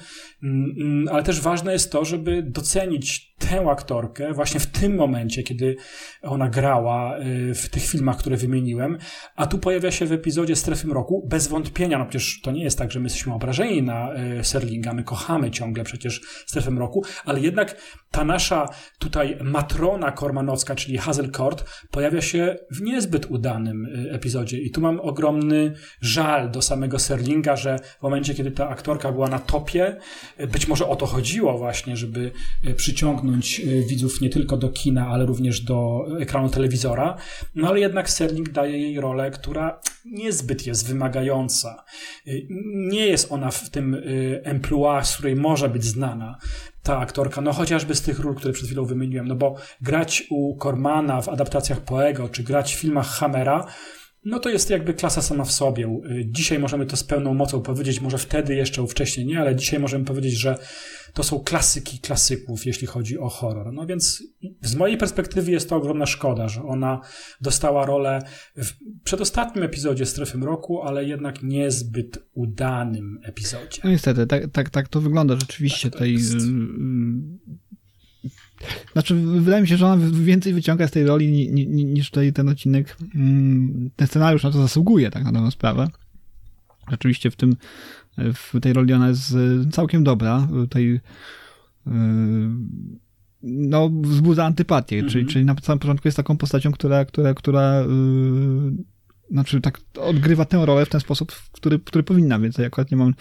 mm, mm, ale też ważne jest to, żeby docenić tę aktorkę właśnie w tym momencie, kiedy ona grała y, w tych filmach, które wymieniłem, a tu pojawia się w epizodzie Strefy Mroku, bez wątpienia, no przecież to nie jest tak, że my jesteśmy obrażeni na y, Serlinga, my kochamy ciągle przecież Strefę Mroku, ale jednak ta nasza tutaj matrona kormanowska, czyli Hazel Court, pojawia się w niezbyt udanym y, epizodzie. I tu mam ogromny żal do samego Serlinga, że w momencie, kiedy ta aktorka była na topie, być może o to chodziło właśnie, żeby przyciągnąć przyciągnąć y, widzów nie tylko do kina, ale również do ekranu telewizora. No ale jednak Serling daje jej rolę, która niezbyt jest wymagająca. Y, nie jest ona w tym emploi, z której może być znana ta aktorka, no chociażby z tych ról, które przed chwilą wymieniłem, no bo grać u Kormana w adaptacjach Poego, czy grać w filmach Hammera, no to jest jakby klasa sama w sobie. Dzisiaj możemy to z pełną mocą powiedzieć, może wtedy jeszcze, wcześniej nie, ale dzisiaj możemy powiedzieć, że to są klasyki klasyków, jeśli chodzi o horror. No więc z mojej perspektywy jest to ogromna szkoda, że ona dostała rolę w przedostatnim epizodzie Strefy Mroku, ale jednak niezbyt udanym epizodzie. No niestety, tak, tak, tak to wygląda rzeczywiście. Tak tej, znaczy, wydaje mi się, że ona więcej wyciąga z tej roli niż tutaj ten odcinek. Mm, ten scenariusz na to zasługuje, tak na dobrą sprawę. Rzeczywiście w tym, w tej roli ona jest całkiem dobra. Tutaj no, wzbudza antypatię, czyli, mhm. czyli na samym początku jest taką postacią, która, która, która znaczy tak odgrywa tę rolę w ten sposób, który, który powinna, więc ja akurat nie mam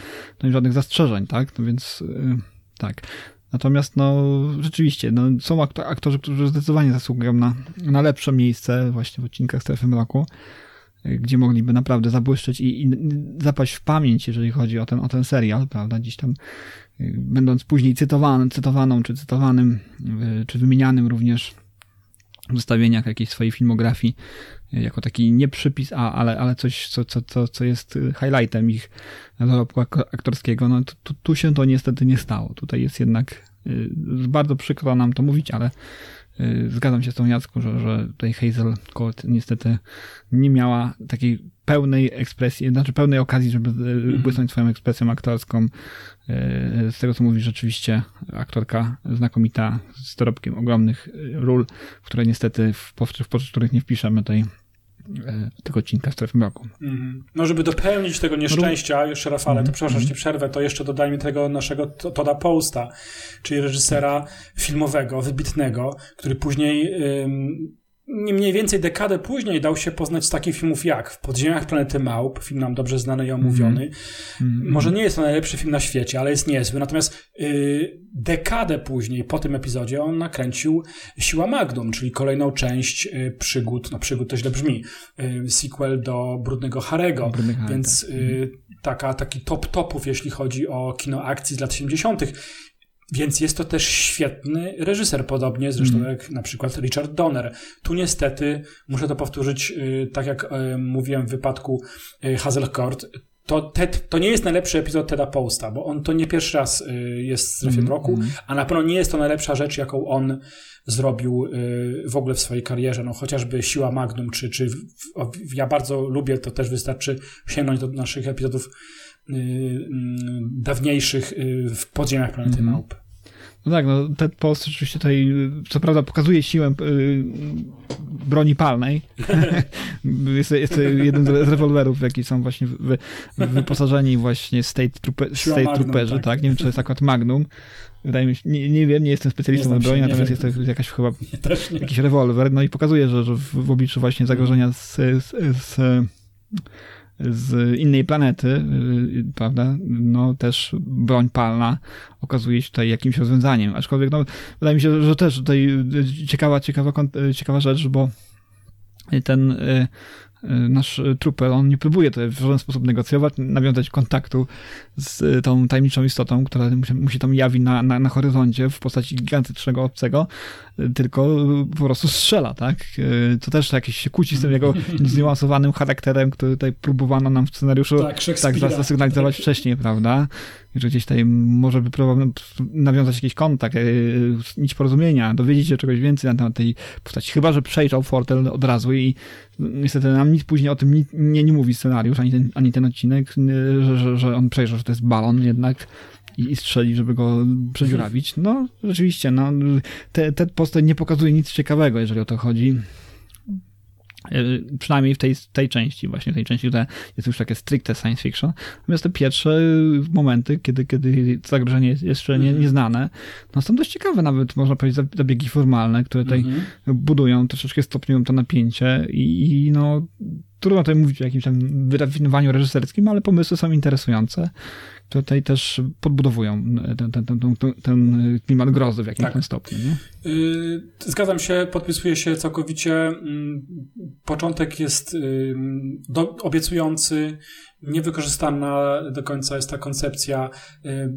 żadnych zastrzeżeń, tak? No więc tak. Natomiast no rzeczywiście, no, są aktorzy, którzy zdecydowanie zasługują na, na lepsze miejsce właśnie w odcinkach Strefy Mroku, gdzie mogliby naprawdę zabłyszczeć i, i zapaść w pamięć, jeżeli chodzi o ten, o ten serial, prawda, gdzieś tam y, będąc później cytowany, cytowaną, czy cytowanym, y, czy wymienianym również zestawieniach jakiejś swojej filmografii y, jako taki nie przypis, a, ale, ale coś, co, co, co, co jest highlightem ich dorobku aktorskiego, no tu, tu się to niestety nie stało. Tutaj jest jednak bardzo przykro nam to mówić, ale zgadzam się z tą Jacku, że, że tutaj Hazel Court niestety nie miała takiej pełnej ekspresji, znaczy pełnej okazji, żeby mm. błysnąć swoją ekspresją aktorską. Y, z tego, co mówi rzeczywiście aktorka znakomita, z dorobkiem ogromnych ról, które niestety w, w, w których nie wpiszemy tej tego odcinka Strefy Mroku. Mm. No, żeby dopełnić tego nieszczęścia, jeszcze Rafale, to przepraszam, że ci przerwę, to jeszcze dodajmy tego naszego Toda Posta, czyli reżysera filmowego, wybitnego, który później nie mniej więcej dekadę później dał się poznać z takich filmów jak W podziemiach planety Małp, film nam dobrze znany i omówiony. Mm -hmm. Może nie jest to najlepszy film na świecie, ale jest niezły. Natomiast yy, dekadę później, po tym epizodzie, on nakręcił Siła Magnum, czyli kolejną część yy, przygód, no przygód to źle brzmi, yy, sequel do Brudnego Harego. Brudny Więc y, taka, taki top topów, jeśli chodzi o kino akcji z lat 70. Więc jest to też świetny reżyser, podobnie zresztą mm. jak na przykład Richard Donner. Tu niestety, muszę to powtórzyć, y, tak jak y, mówiłem w wypadku y, Hazel Court, to, Ted, to nie jest najlepszy epizod Teda Posta, bo on to nie pierwszy raz jest w strefie mm, roku, mm. a na pewno nie jest to najlepsza rzecz, jaką on zrobił w ogóle w swojej karierze. No, chociażby Siła Magnum, czy, czy ja bardzo lubię, to też wystarczy sięgnąć do naszych epizodów dawniejszych w podziemiach planety mm. Małp. No tak, no Ted Post oczywiście tutaj, co prawda pokazuje siłę y, broni palnej. jest, jest jeden z rewolwerów, w jaki są właśnie wy, wyposażeni właśnie State, trooper, state Magnum, Trooperzy, tak. tak. Nie wiem, czy to jest akurat Magnum. Wydaje mi się, nie, nie wiem, nie jestem specjalistą od broni, natomiast jest to jakaś chyba jakiś rewolwer. No i pokazuje, że, że w, w obliczu właśnie zagrożenia z, z, z z innej planety, y, prawda, no też broń palna okazuje się tutaj jakimś rozwiązaniem. Aczkolwiek, no, wydaje mi się, że też tutaj ciekawa, ciekawa, ciekawa rzecz, bo ten y, Y, nasz trooper, on nie próbuje tutaj w żaden sposób negocjować, nawiązać kontaktu z y, tą tajemniczą istotą, która mu się tam jawi na, na, na horyzoncie w postaci gigantycznego obcego, y, tylko po prostu strzela, tak? To też jakieś się kłóci z tym jego zniuansowanym charakterem, który tutaj próbowano nam w scenariuszu tak, tak zasygnalizować tak. wcześniej, prawda? Że gdzieś tutaj może by próbował nawiązać jakiś kontakt, nić porozumienia, dowiedzieć się czegoś więcej na temat tej postaci. Chyba, że przejrzał Fortel od razu i niestety nam nic później o tym nie, nie, nie mówi scenariusz, ani ten, ani ten odcinek, że, że, że on przejrzał, że to jest balon jednak i, i strzeli, żeby go przedziurawić. No, rzeczywiście, no, te, te postać nie pokazuje nic ciekawego, jeżeli o to chodzi. E, przynajmniej w tej, tej części, właśnie tej części, która jest już takie stricte science fiction. Natomiast te pierwsze momenty, kiedy, kiedy zagrożenie jest jeszcze nie, mhm. nieznane, no są dość ciekawe nawet, można powiedzieć, zabiegi formalne, które tutaj -hmm. budują, troszeczkę stopniują to napięcie i, i no trudno tutaj mówić o jakimś tam wyrafinowaniu reżyserskim, ale pomysły są interesujące tutaj też podbudowują ten, ten, ten, ten klimat grozy w jakimś tak. stopniu. Nie? Y, zgadzam się, podpisuję się całkowicie. Mm, początek jest y, do, obiecujący, niewykorzystana do końca jest ta koncepcja. Y,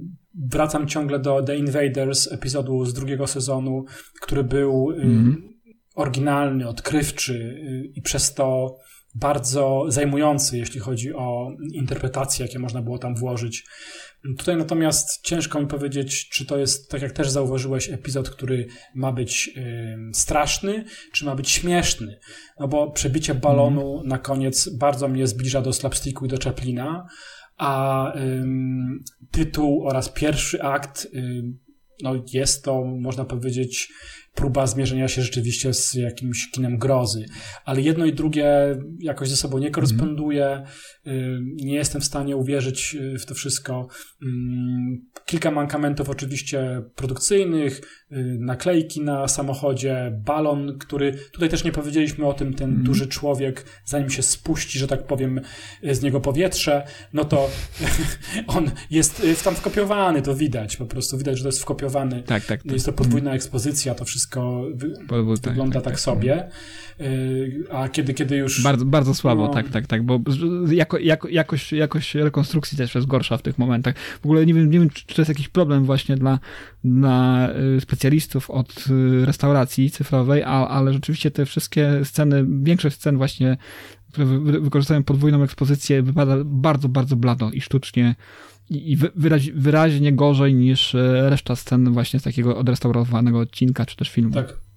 wracam ciągle do The Invaders, epizodu z drugiego sezonu, który był mm. oryginalny, odkrywczy i przez to bardzo zajmujący, jeśli chodzi o interpretacje, jakie można było tam włożyć. Tutaj natomiast ciężko mi powiedzieć, czy to jest, tak jak też zauważyłeś, epizod, który ma być y, straszny, czy ma być śmieszny. No bo przebicie balonu mm. na koniec bardzo mnie zbliża do slapsticku i do Chaplina, a y, tytuł oraz pierwszy akt y, no jest to, można powiedzieć, próba zmierzenia się rzeczywiście z jakimś kinem grozy. Ale jedno i drugie jakoś ze sobą nie koresponduje. Y, nie jestem w stanie uwierzyć y, w to wszystko. Mm, kilka mankamentów oczywiście produkcyjnych, naklejki na samochodzie, balon, który tutaj też nie powiedzieliśmy o tym, ten duży człowiek, zanim się spuści, że tak powiem, z niego powietrze, no to on jest tam wkopiowany, to widać po prostu, widać, że to jest wkopiowany. Tak, tak. tak. Jest to podwójna ekspozycja, to wszystko wy tak, wygląda tak, tak, tak sobie. A kiedy, kiedy już... Bardzo, bardzo słabo, no... tak, tak, tak, bo jako, jako, jakość, jakość rekonstrukcji też jest gorsza w tych momentach. W ogóle nie wiem, nie wiem czy to jest jakiś problem właśnie dla, dla y, specjalistów od y, restauracji cyfrowej, a, ale rzeczywiście te wszystkie sceny, większość scen właśnie, które wykorzystują podwójną ekspozycję, wypada bardzo, bardzo blado i sztucznie i wyraź, wyraźnie gorzej niż e, reszta scen właśnie z takiego odrestaurowanego odcinka, czy też filmu. Tak.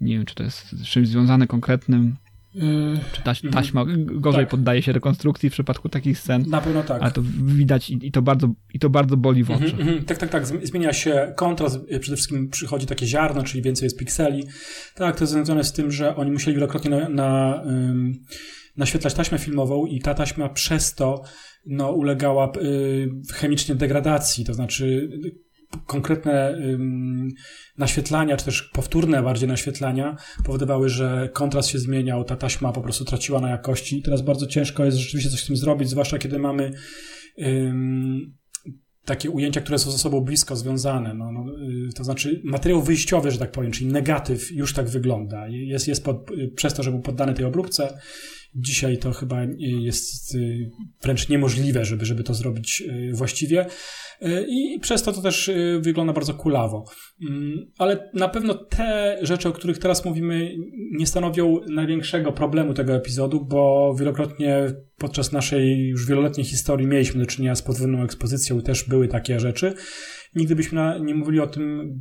Nie wiem, czy to jest z czymś związane konkretnym. Yy, czy taś, mhm. taśma gorzej tak. poddaje się rekonstrukcji w przypadku takich scen? Na pewno tak. Ale to widać i, i to, bardzo, i to bardzo boli w oczy. Mm -hmm, tak, tak, tak. Zmienia się kontrast. Przede wszystkim przychodzi takie ziarno, czyli więcej jest pikseli. Tak, to jest związane z tym, że oni musieli wielokrotnie na, na naświetlać taśmę filmową i ta taśma przez to no, ulegała y, chemicznie degradacji, to znaczy konkretne naświetlania, czy też powtórne bardziej naświetlania powodowały, że kontrast się zmieniał, ta taśma po prostu traciła na jakości. Teraz bardzo ciężko jest rzeczywiście coś z tym zrobić, zwłaszcza kiedy mamy takie ujęcia, które są ze sobą blisko związane. No, no, y, to znaczy materiał wyjściowy, że tak powiem, czyli negatyw już tak wygląda. Jest, jest pod, y, przez to, że był poddany tej obróbce, Dzisiaj to chyba jest y, wręcz niemożliwe, żeby, żeby to zrobić y, właściwie. I przez to to też wygląda bardzo kulawo. Mm, ale na pewno te rzeczy, o których teraz mówimy, nie stanowią największego problemu tego epizodu, bo wielokrotnie podczas naszej już wieloletniej historii mieliśmy do czynienia z podwójną ekspozycją też były takie rzeczy nigdy byśmy nie mówili o tym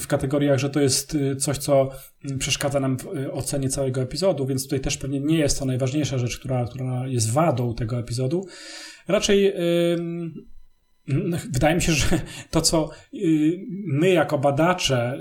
w kategoriach, że to jest y, coś, co przeszkadza nam w y, ocenie całego epizodu, więc tutaj też pewnie nie jest to najważniejsza rzecz, która, która jest wadą tego epizodu. Raczej yy, wydaje mi się, że to, co yy, my jako badacze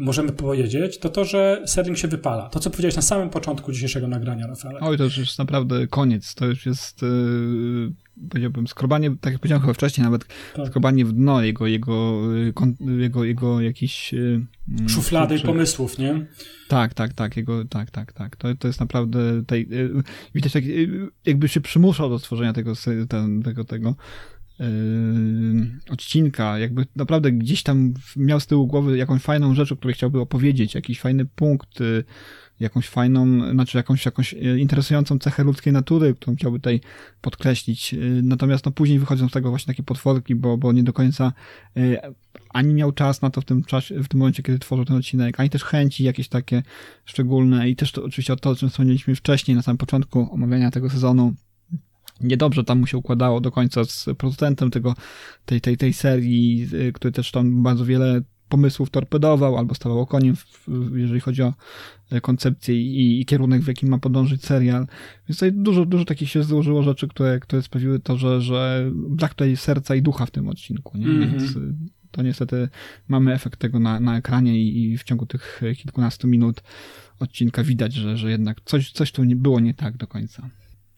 możemy powiedzieć, to to, że Serling się wypala. To, co powiedziałeś na samym początku dzisiejszego nagrania, Rafael. Oj, to już jest naprawdę koniec. To już jest, yy, powiedziałbym, skrobanie, tak jak powiedziałem chyba wcześniej, nawet tak. skrobanie w dno jego, jego, y, jego, jego jakiś... Yy, Szuflady czy... pomysłów, nie? Tak, tak, tak, jego, tak, tak, tak. To, to jest naprawdę, tej, yy, widać, tak, y, jakby się przymuszał do stworzenia tego, ten, tego, tego odcinka, jakby naprawdę gdzieś tam miał z tyłu głowy jakąś fajną rzecz, o której chciałby opowiedzieć, jakiś fajny punkt, yy, jakąś fajną, znaczy jakąś, jakąś yy, interesującą cechę ludzkiej natury, którą chciałby tutaj podkreślić. Natomiast no później wychodzą z tego właśnie takie potworki, bo, bo nie do końca ani miał czas na to w tym czasie, w tym momencie, kiedy tworzył ten odcinek, ani też chęci jakieś takie szczególne i też to oczywiście o to, o czym wspomnieliśmy wcześniej, na samym początku omawiania tego sezonu, niedobrze tam mu się układało do końca z producentem tego, tej, tej, tej serii, y, który też tam bardzo wiele pomysłów torpedował albo stawał koniem, jeżeli chodzi o e, koncepcję i, i, kierunek, w jakim ma podążyć serial. Więc tutaj dużo, dużo takich się złożyło rzeczy, które, które sprawiły to, że, że brak tutaj serca i ducha w tym odcinku. Nie? Mm -hmm. Więc y, to niestety mamy efekt tego na, na ekranie i, i w ciągu tych kilkunastu minut odcinka widać, że, że jednak coś, coś tu nie było nie tak do końca.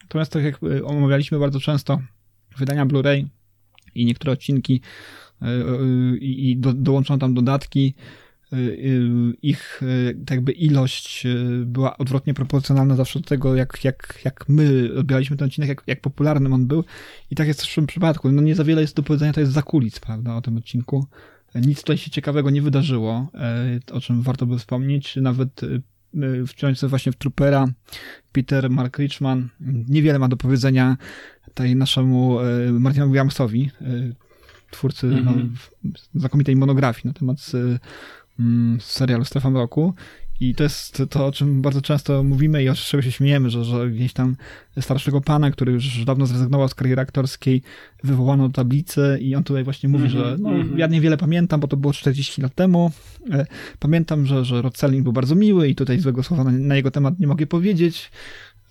Natomiast tak jak e, omawialiśmy bardzo często, wydania Blu-ray i niektóre odcinki e, e, i do, dołączono tam dodatki, ich tak jakby ilość była odwrotnie proporcjonalna zawsze do tego, jak, jak, jak my odbieraliśmy ten odcinek, jak, jak popularnym on był. I tak jest w tym przypadku. No nie za wiele jest do powiedzenia, to jest za kulic, prawda, o tym odcinku. Nic tutaj się ciekawego nie wydarzyło, o czym warto by wspomnieć. Nawet wciąż właśnie w Troopera, Peter Mark Richman niewiele ma do powiedzenia tej naszemu y, Martinowi Williamsowi, y, twórcy mm -hmm. no, mhm. znakomitej monografii na temat mm, serialu Strefa Mroku i to jest to, o czym bardzo często mówimy i o czego się śmiejemy, że, że gdzieś tam starszego pana, który już dawno zrezygnował z kariery aktorskiej, wywołano do tablicy i on tutaj właśnie mówi, mm -hmm, że no, mm -hmm. ja niewiele pamiętam, bo to było 40 lat temu. E, pamiętam, że, że Rod Selling był bardzo miły i tutaj złego słowa na, na jego temat nie mogę powiedzieć.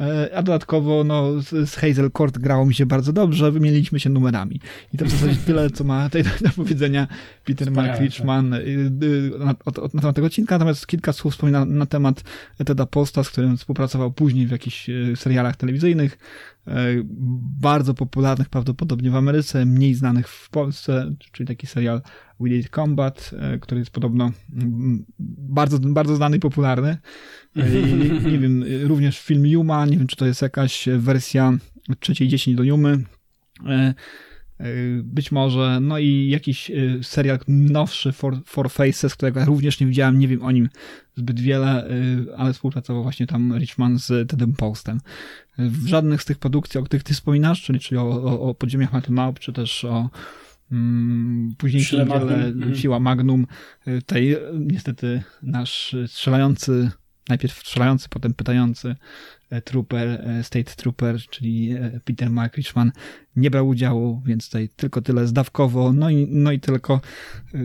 E, a dodatkowo no, z Hazel Court grało mi się bardzo dobrze, wymieniliśmy się numerami. I to w zasadzie tyle, co ma tutaj do powiedzenia Peter Mark Richman y, y, na, temat tego odcinka, natomiast kilka słów wspomina na temat Teda Posta, z którym współpracował później w jakichś y, serialach telewizyjnych, bardzo popularnych prawdopodobnie w Ameryce, mniej znanych w Polsce, czyli taki serial We Did Combat, który jest podobno mm, bardzo, bardzo znany i popularny. I, nie wiem, również film Yuma, nie wiem, czy to jest jakaś wersja trzeciej dziesięć do Yumy. E, e, być może, no i jakiś e, serial nowszy, Four, Faces, którego ja również nie widziałem, nie wiem o nim zbyt wiele, ale współpracował właśnie tam Richman z Tedem Postem. W żadnych z tych produkcji, o których ty wspominasz, czyli, czyli o, o, o podziemiach czy też o mm, późniejszym dziele mhm. Siła Magnum, tej niestety nasz strzelający najpierw strzelający, potem pytający e, trooper, e, state trooper, czyli e, Peter Mark Richman nie brał udziału, więc tutaj tylko tyle zdawkowo, no i, no i tylko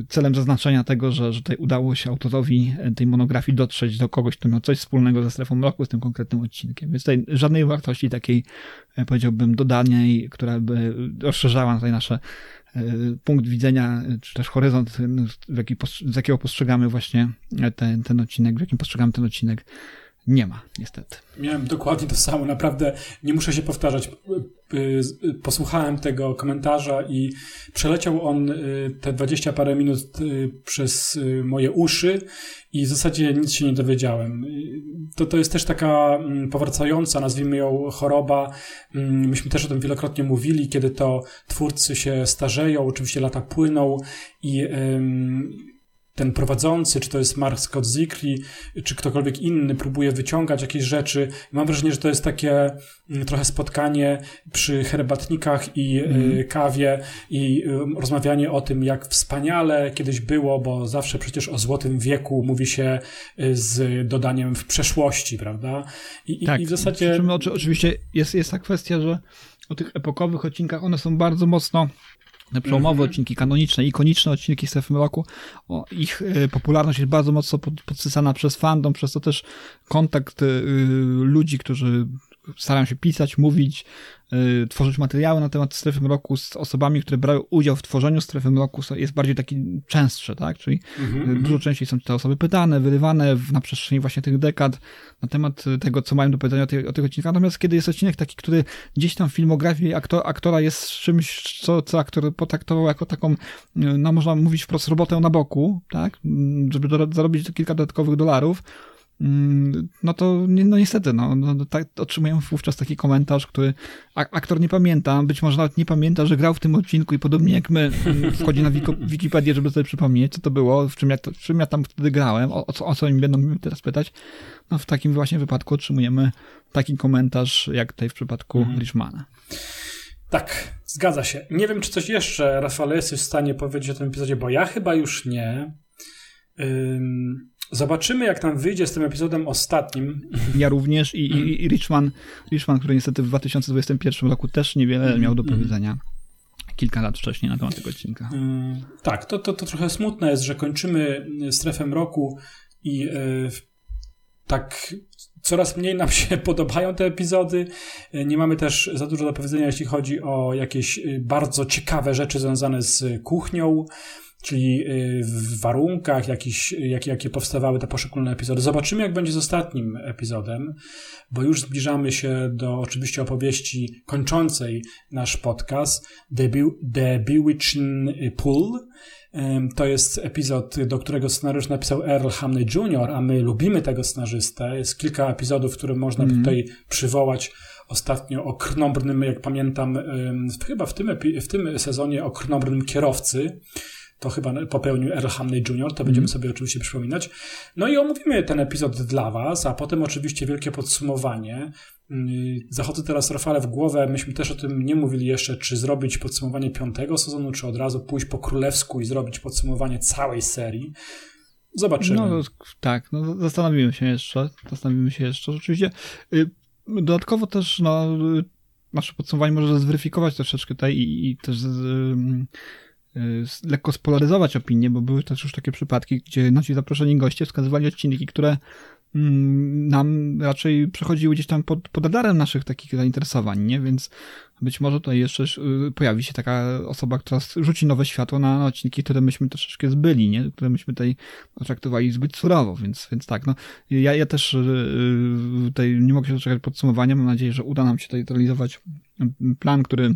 celem zaznaczenia tego, że, że tutaj udało się autorowi tej monografii dotrzeć do kogoś, kto miał coś wspólnego ze strefą roku, z tym konkretnym odcinkiem. Więc tutaj żadnej wartości takiej, powiedziałbym, dodanej, która by rozszerzała tutaj nasze punkt widzenia, czy też horyzont, w jaki, z jakiego postrzegamy właśnie ten, ten odcinek, w jakim postrzegamy ten odcinek, nie ma, niestety. Miałem dokładnie to samo, naprawdę nie muszę się powtarzać. Y, y, posłuchałem tego komentarza i przeleciał on y, te dwadzieścia parę minut przez moje uszy i w zasadzie nic się nie dowiedziałem. To, to jest też taka mm, powracająca, nazwijmy ją, choroba. Mm, myśmy też o tym wielokrotnie mówili, kiedy to twórcy się starzeją, oczywiście lata płyną i ten prowadzący, czy to jest Mark Scott Zikli, czy ktokolwiek inny próbuje wyciągać jakieś rzeczy. Mam wrażenie, że to jest takie mm, trochę spotkanie przy herbatnikach i mm. kawie i y, rozmawianie o tym, jak wspaniale kiedyś było, bo zawsze przecież o złotym wieku mówi się y, z dodaniem w przeszłości, prawda? I, tak, i w zasadzie... Oczywiście jest, jest ta kwestia, że o tych epokowych odcinkach one są bardzo mocno przełomowe mm -hmm. odcinki, kanoniczne, ikoniczne odcinki Strefy Mroku, o, ich y, popularność jest bardzo mocno pod, podsycana przez fandom, przez to też kontakt y, ludzi, którzy starają się pisać, mówić, Y, tworzyć materiały na temat strefy mroku z osobami, które brały udział w tworzeniu strefy mroku jest bardziej taki częstsze, tak? Czyli mm-hmm. dużo częściej są te osoby pytane, wyrywane na przestrzeni właśnie tych dekad na temat tego, co mają do powiedzenia o, tych, o tych odcinkach. Natomiast kiedy jest odcinek taki, który gdzieś tam w filmografii aktor, aktora jest czymś, co, co aktor potraktował jako taką, y, no można mówić wprost, robotę na boku, tak? Żeby do, zarobić kilka dodatkowych dolarów, Mm, no to no niestety, no, no, no tak, otrzymujemy wówczas taki komentarz, który aktor nie pamięta, być może nawet nie pamięta, że grał w tym odcinku i podobnie jak my mm, wchodzi na Wikipedię, żeby sobie przypomnieć, co to było, w czym ja, w czym ja tam wtedy grałem, o, o, co, o co oni będą teraz pytać. No w takim właśnie wypadku otrzymujemy taki komentarz, jak tutaj w przypadku mhm. Richmana. Tak, zgadza się. Nie wiem, czy coś jeszcze, Rafale, jesteś w stanie powiedzieć o tym epizodzie, bo ja chyba już nie. Ym Zobaczymy, jak tam wyjdzie z tym epizodem ostatnim. Ja również i, i, i Richman, Richman, który niestety w 2021 roku też niewiele miał do mhm. powiedzenia kilka lat wcześniej na temat tego odcinka. Mm, tak, to, to, to trochę smutne jest, że kończymy strefę mroku i yy, tak coraz mniej nam się podobają te epizody. E, nie mamy też za dużo do powiedzenia, jeśli chodzi o jakieś e, bardzo ciekawe rzeczy związane z kuchnią czyli y, w warunkach, jakiś, jak, jakie powstawały te poszczególne epizody. Zobaczymy, jak będzie z ostatnim epizodem, bo już zbliżamy się do oczywiście opowieści kończącej nasz podcast The, Be The Bewitching Pool. To jest epizod, do którego scenariusz napisał Earl Hamney Jr., a my lubimy tego scenarzystę. Jest kilka epizodów, które można mm. tutaj przywołać ostatnio o krnobrnym, jak pamiętam, chyba w tym, w tym sezonie o krnobrnym kierowcy, to chyba popełnił Earl Hamley Jr., to będziemy mm. sobie oczywiście przypominać. No i omówimy ten epizod dla Was, a potem oczywiście wielkie podsumowanie. Mm, zachodzę teraz Rafale w głowę, myśmy też o tym nie mówili jeszcze, czy zrobić podsumowanie piątego sezonu, czy od razu pójść po królewsku i zrobić podsumowanie całej serii. Zobaczymy. No tak, no, zastanowimy się jeszcze. Zastanowimy się jeszcze. Rzeczywiście y, dodatkowo też no, nasze podsumowanie może zweryfikować troszeczkę tutaj i, i też Y, lekko spolaryzować opinię, bo były też już takie przypadki, gdzie nasi zaproszeni goście wskazywali odcinki, które mm, nam raczej przechodziły gdzieś tam pod, pod radarem naszych takich zainteresowań, nie? Więc być może tutaj jeszcze y, pojawi się taka osoba, która rzuci nowe światło na, na odcinki, które myśmy troszeczkę zbyli, nie? Które myśmy tutaj traktowali zbyt surowo, więc, więc tak, no. Ja, ja też yy, tutaj nie mogę się doczekać podsumowania. Mam nadzieję, że uda nam się tutaj realizować plan, który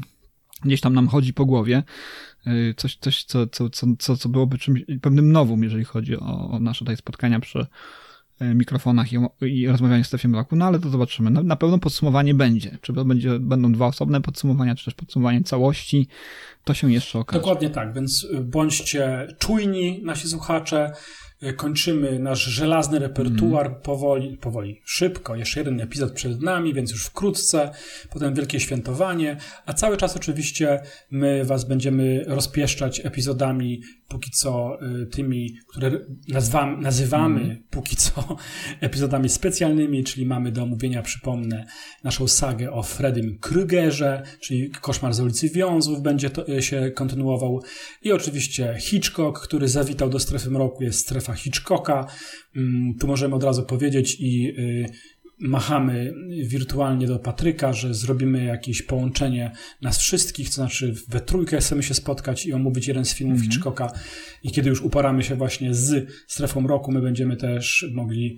gdzieś tam nam chodzi po głowie. Y, coś, coś co, co, co, co byłoby czymś pewnym nowym, jeżeli chodzi o, o nasze tutaj spotkania przy y, mikrofonach i, i rozmawianie z strefie mroku, no ale to zobaczymy. Na, na pewno podsumowanie będzie. Czy to będzie, będą dwa osobne podsumowania, czy też podsumowanie całości, to się jeszcze okaże. Dokładnie tak, więc bądźcie czujni, nasi słuchacze, kończymy nasz żelazny repertuar mm. powoli, powoli, szybko. Jeszcze jeden epizod przed nami, więc już wkrótce. Potem wielkie świętowanie. A cały czas oczywiście my Was będziemy rozpieszczać epizodami póki co y, tymi, które nazwam, nazywamy mm. póki co epizodami specjalnymi, czyli mamy do omówienia, przypomnę, naszą sagę o Freddym Krugerze, czyli Koszmar z ulicy Wiązów będzie to, y, się kontynuował i oczywiście Hitchcock, który zawitał do strefy mroku, jest strefa Hitchcocka. Mm, tu możemy od razu powiedzieć i y, machamy wirtualnie do Patryka, że zrobimy jakieś połączenie nas wszystkich, to znaczy we trójkę chcemy się spotkać i omówić jeden z filmów mm -hmm. Hitchcocka i kiedy już uporamy się właśnie z strefą roku, my będziemy też mogli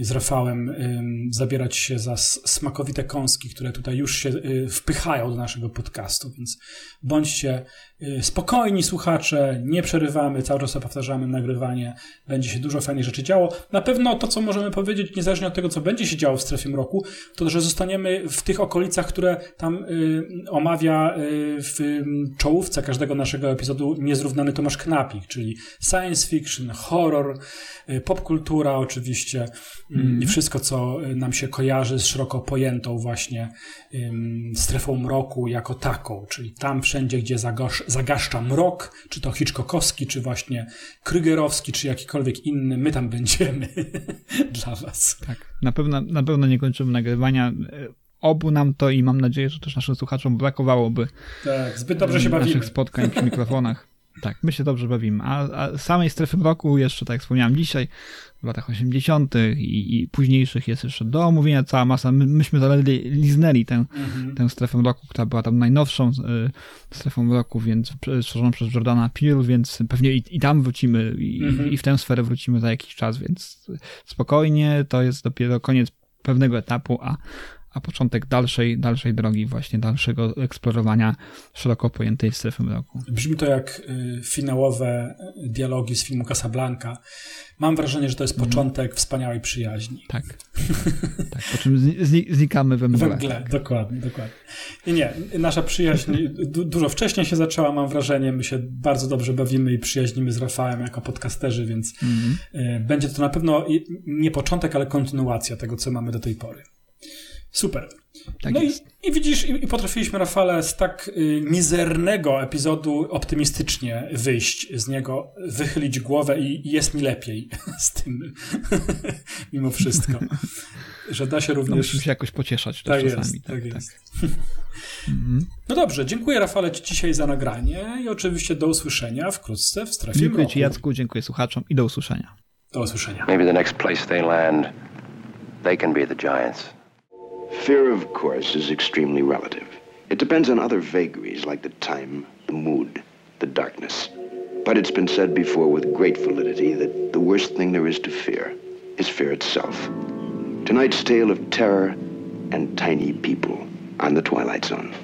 z Rafałem ym, zabierać się za smakowite kąski, które tutaj już się y, wpychają do naszego podcastu, więc bądźcie y, spokojni słuchacze, nie przerywamy, cały czas powtarzamy nagrywanie, będzie się dużo fajnych rzeczy działo. Na pewno to, co możemy powiedzieć, niezależnie od tego, co będzie się działo w strefie mroku, to, że zostaniemy w tych okolicach, które tam y, omawia y, w czołówce każdego naszego epizodu niezrównany Tomasz Knapik, czyli science fiction, horror, y, popkultura oczywiście mm. i wszystko, co nam się kojarzy z szeroko pojętą właśnie y, strefą mroku jako taką, czyli tam wszędzie, gdzie zagasz, zagaszcza mrok, czy to Hitchcockowski, czy właśnie Krygerowski, czy jakikolwiek inny, my tam będziemy dla was. Tak, na pewno, na pewno nie kończymy nagrywania. Obu nam to i mam nadzieję, że też naszym słuchaczom brakowałoby. Tak, zbyt dobrze się bawimy. Naszych spotkań przy mikrofonach. Tak, my się dobrze bawimy. A, a samej strefy mroku jeszcze, tak jak wspomniałem dzisiaj, w latach 80. I, i późniejszych jest jeszcze do omówienia cała masa. My, myśmy zaledwie liznęli tę, mhm. tę strefę mroku, która była tam najnowszą y, strefą mroku, więc stworzoną przez Jordana Peele, więc pewnie i, i tam wrócimy i, mhm. i w tę sferę wrócimy za jakiś czas, więc spokojnie, to jest dopiero koniec pewnego etapu, a, a początek dalszej, dalszej drogi, właśnie dalszego eksplorowania szeroko pojętej strefy mroku. Brzmi to jak y, finałowe dialogi z filmu Casablanca. Mam wrażenie, że to jest mhm. początek mm. wspaniałej przyjaźni. Tak. tak. Po czym znikamy we mgle. We mgle, tak. dokładnie, dokładnie. I nie, nasza przyjaźń du dużo wcześniej się zaczęła, mam wrażenie. My się bardzo dobrze bawimy i przyjaźnimy z Rafałem jako podcasterzy, więc mm. y, będzie to na pewno nie początek, ale kontynuacja tego, co mamy do tej pory. Super. Tak no i, i, widzisz, i, i, potrafiliśmy, Rafale, z tak y, mizernego epizodu optymistycznie wyjść z niego, wychylić głowę i, i jest mi lepiej z tym, mimo wszystko. Że da się również... No, musimy się jakoś pocieszać tak czasami. Jest, tak, tak, tak jest. Mhm. No dobrze, dziękuję Rafale Ci dzisiaj za nagranie i oczywiście do usłyszenia wkrótce w strefie Dziękuję Ci Jacku, dziękuję słuchaczom i do usłyszenia. Do usłyszenia. Maybe the next place they land, they can be the giants. Fear, of course, is extremely relative. It depends on other vagaries like the time, the mood, the darkness. But it's been said before with great validity that the worst thing there is to fear is fear itself. Tonight's tale of terror and tiny people on the Twilight Zone.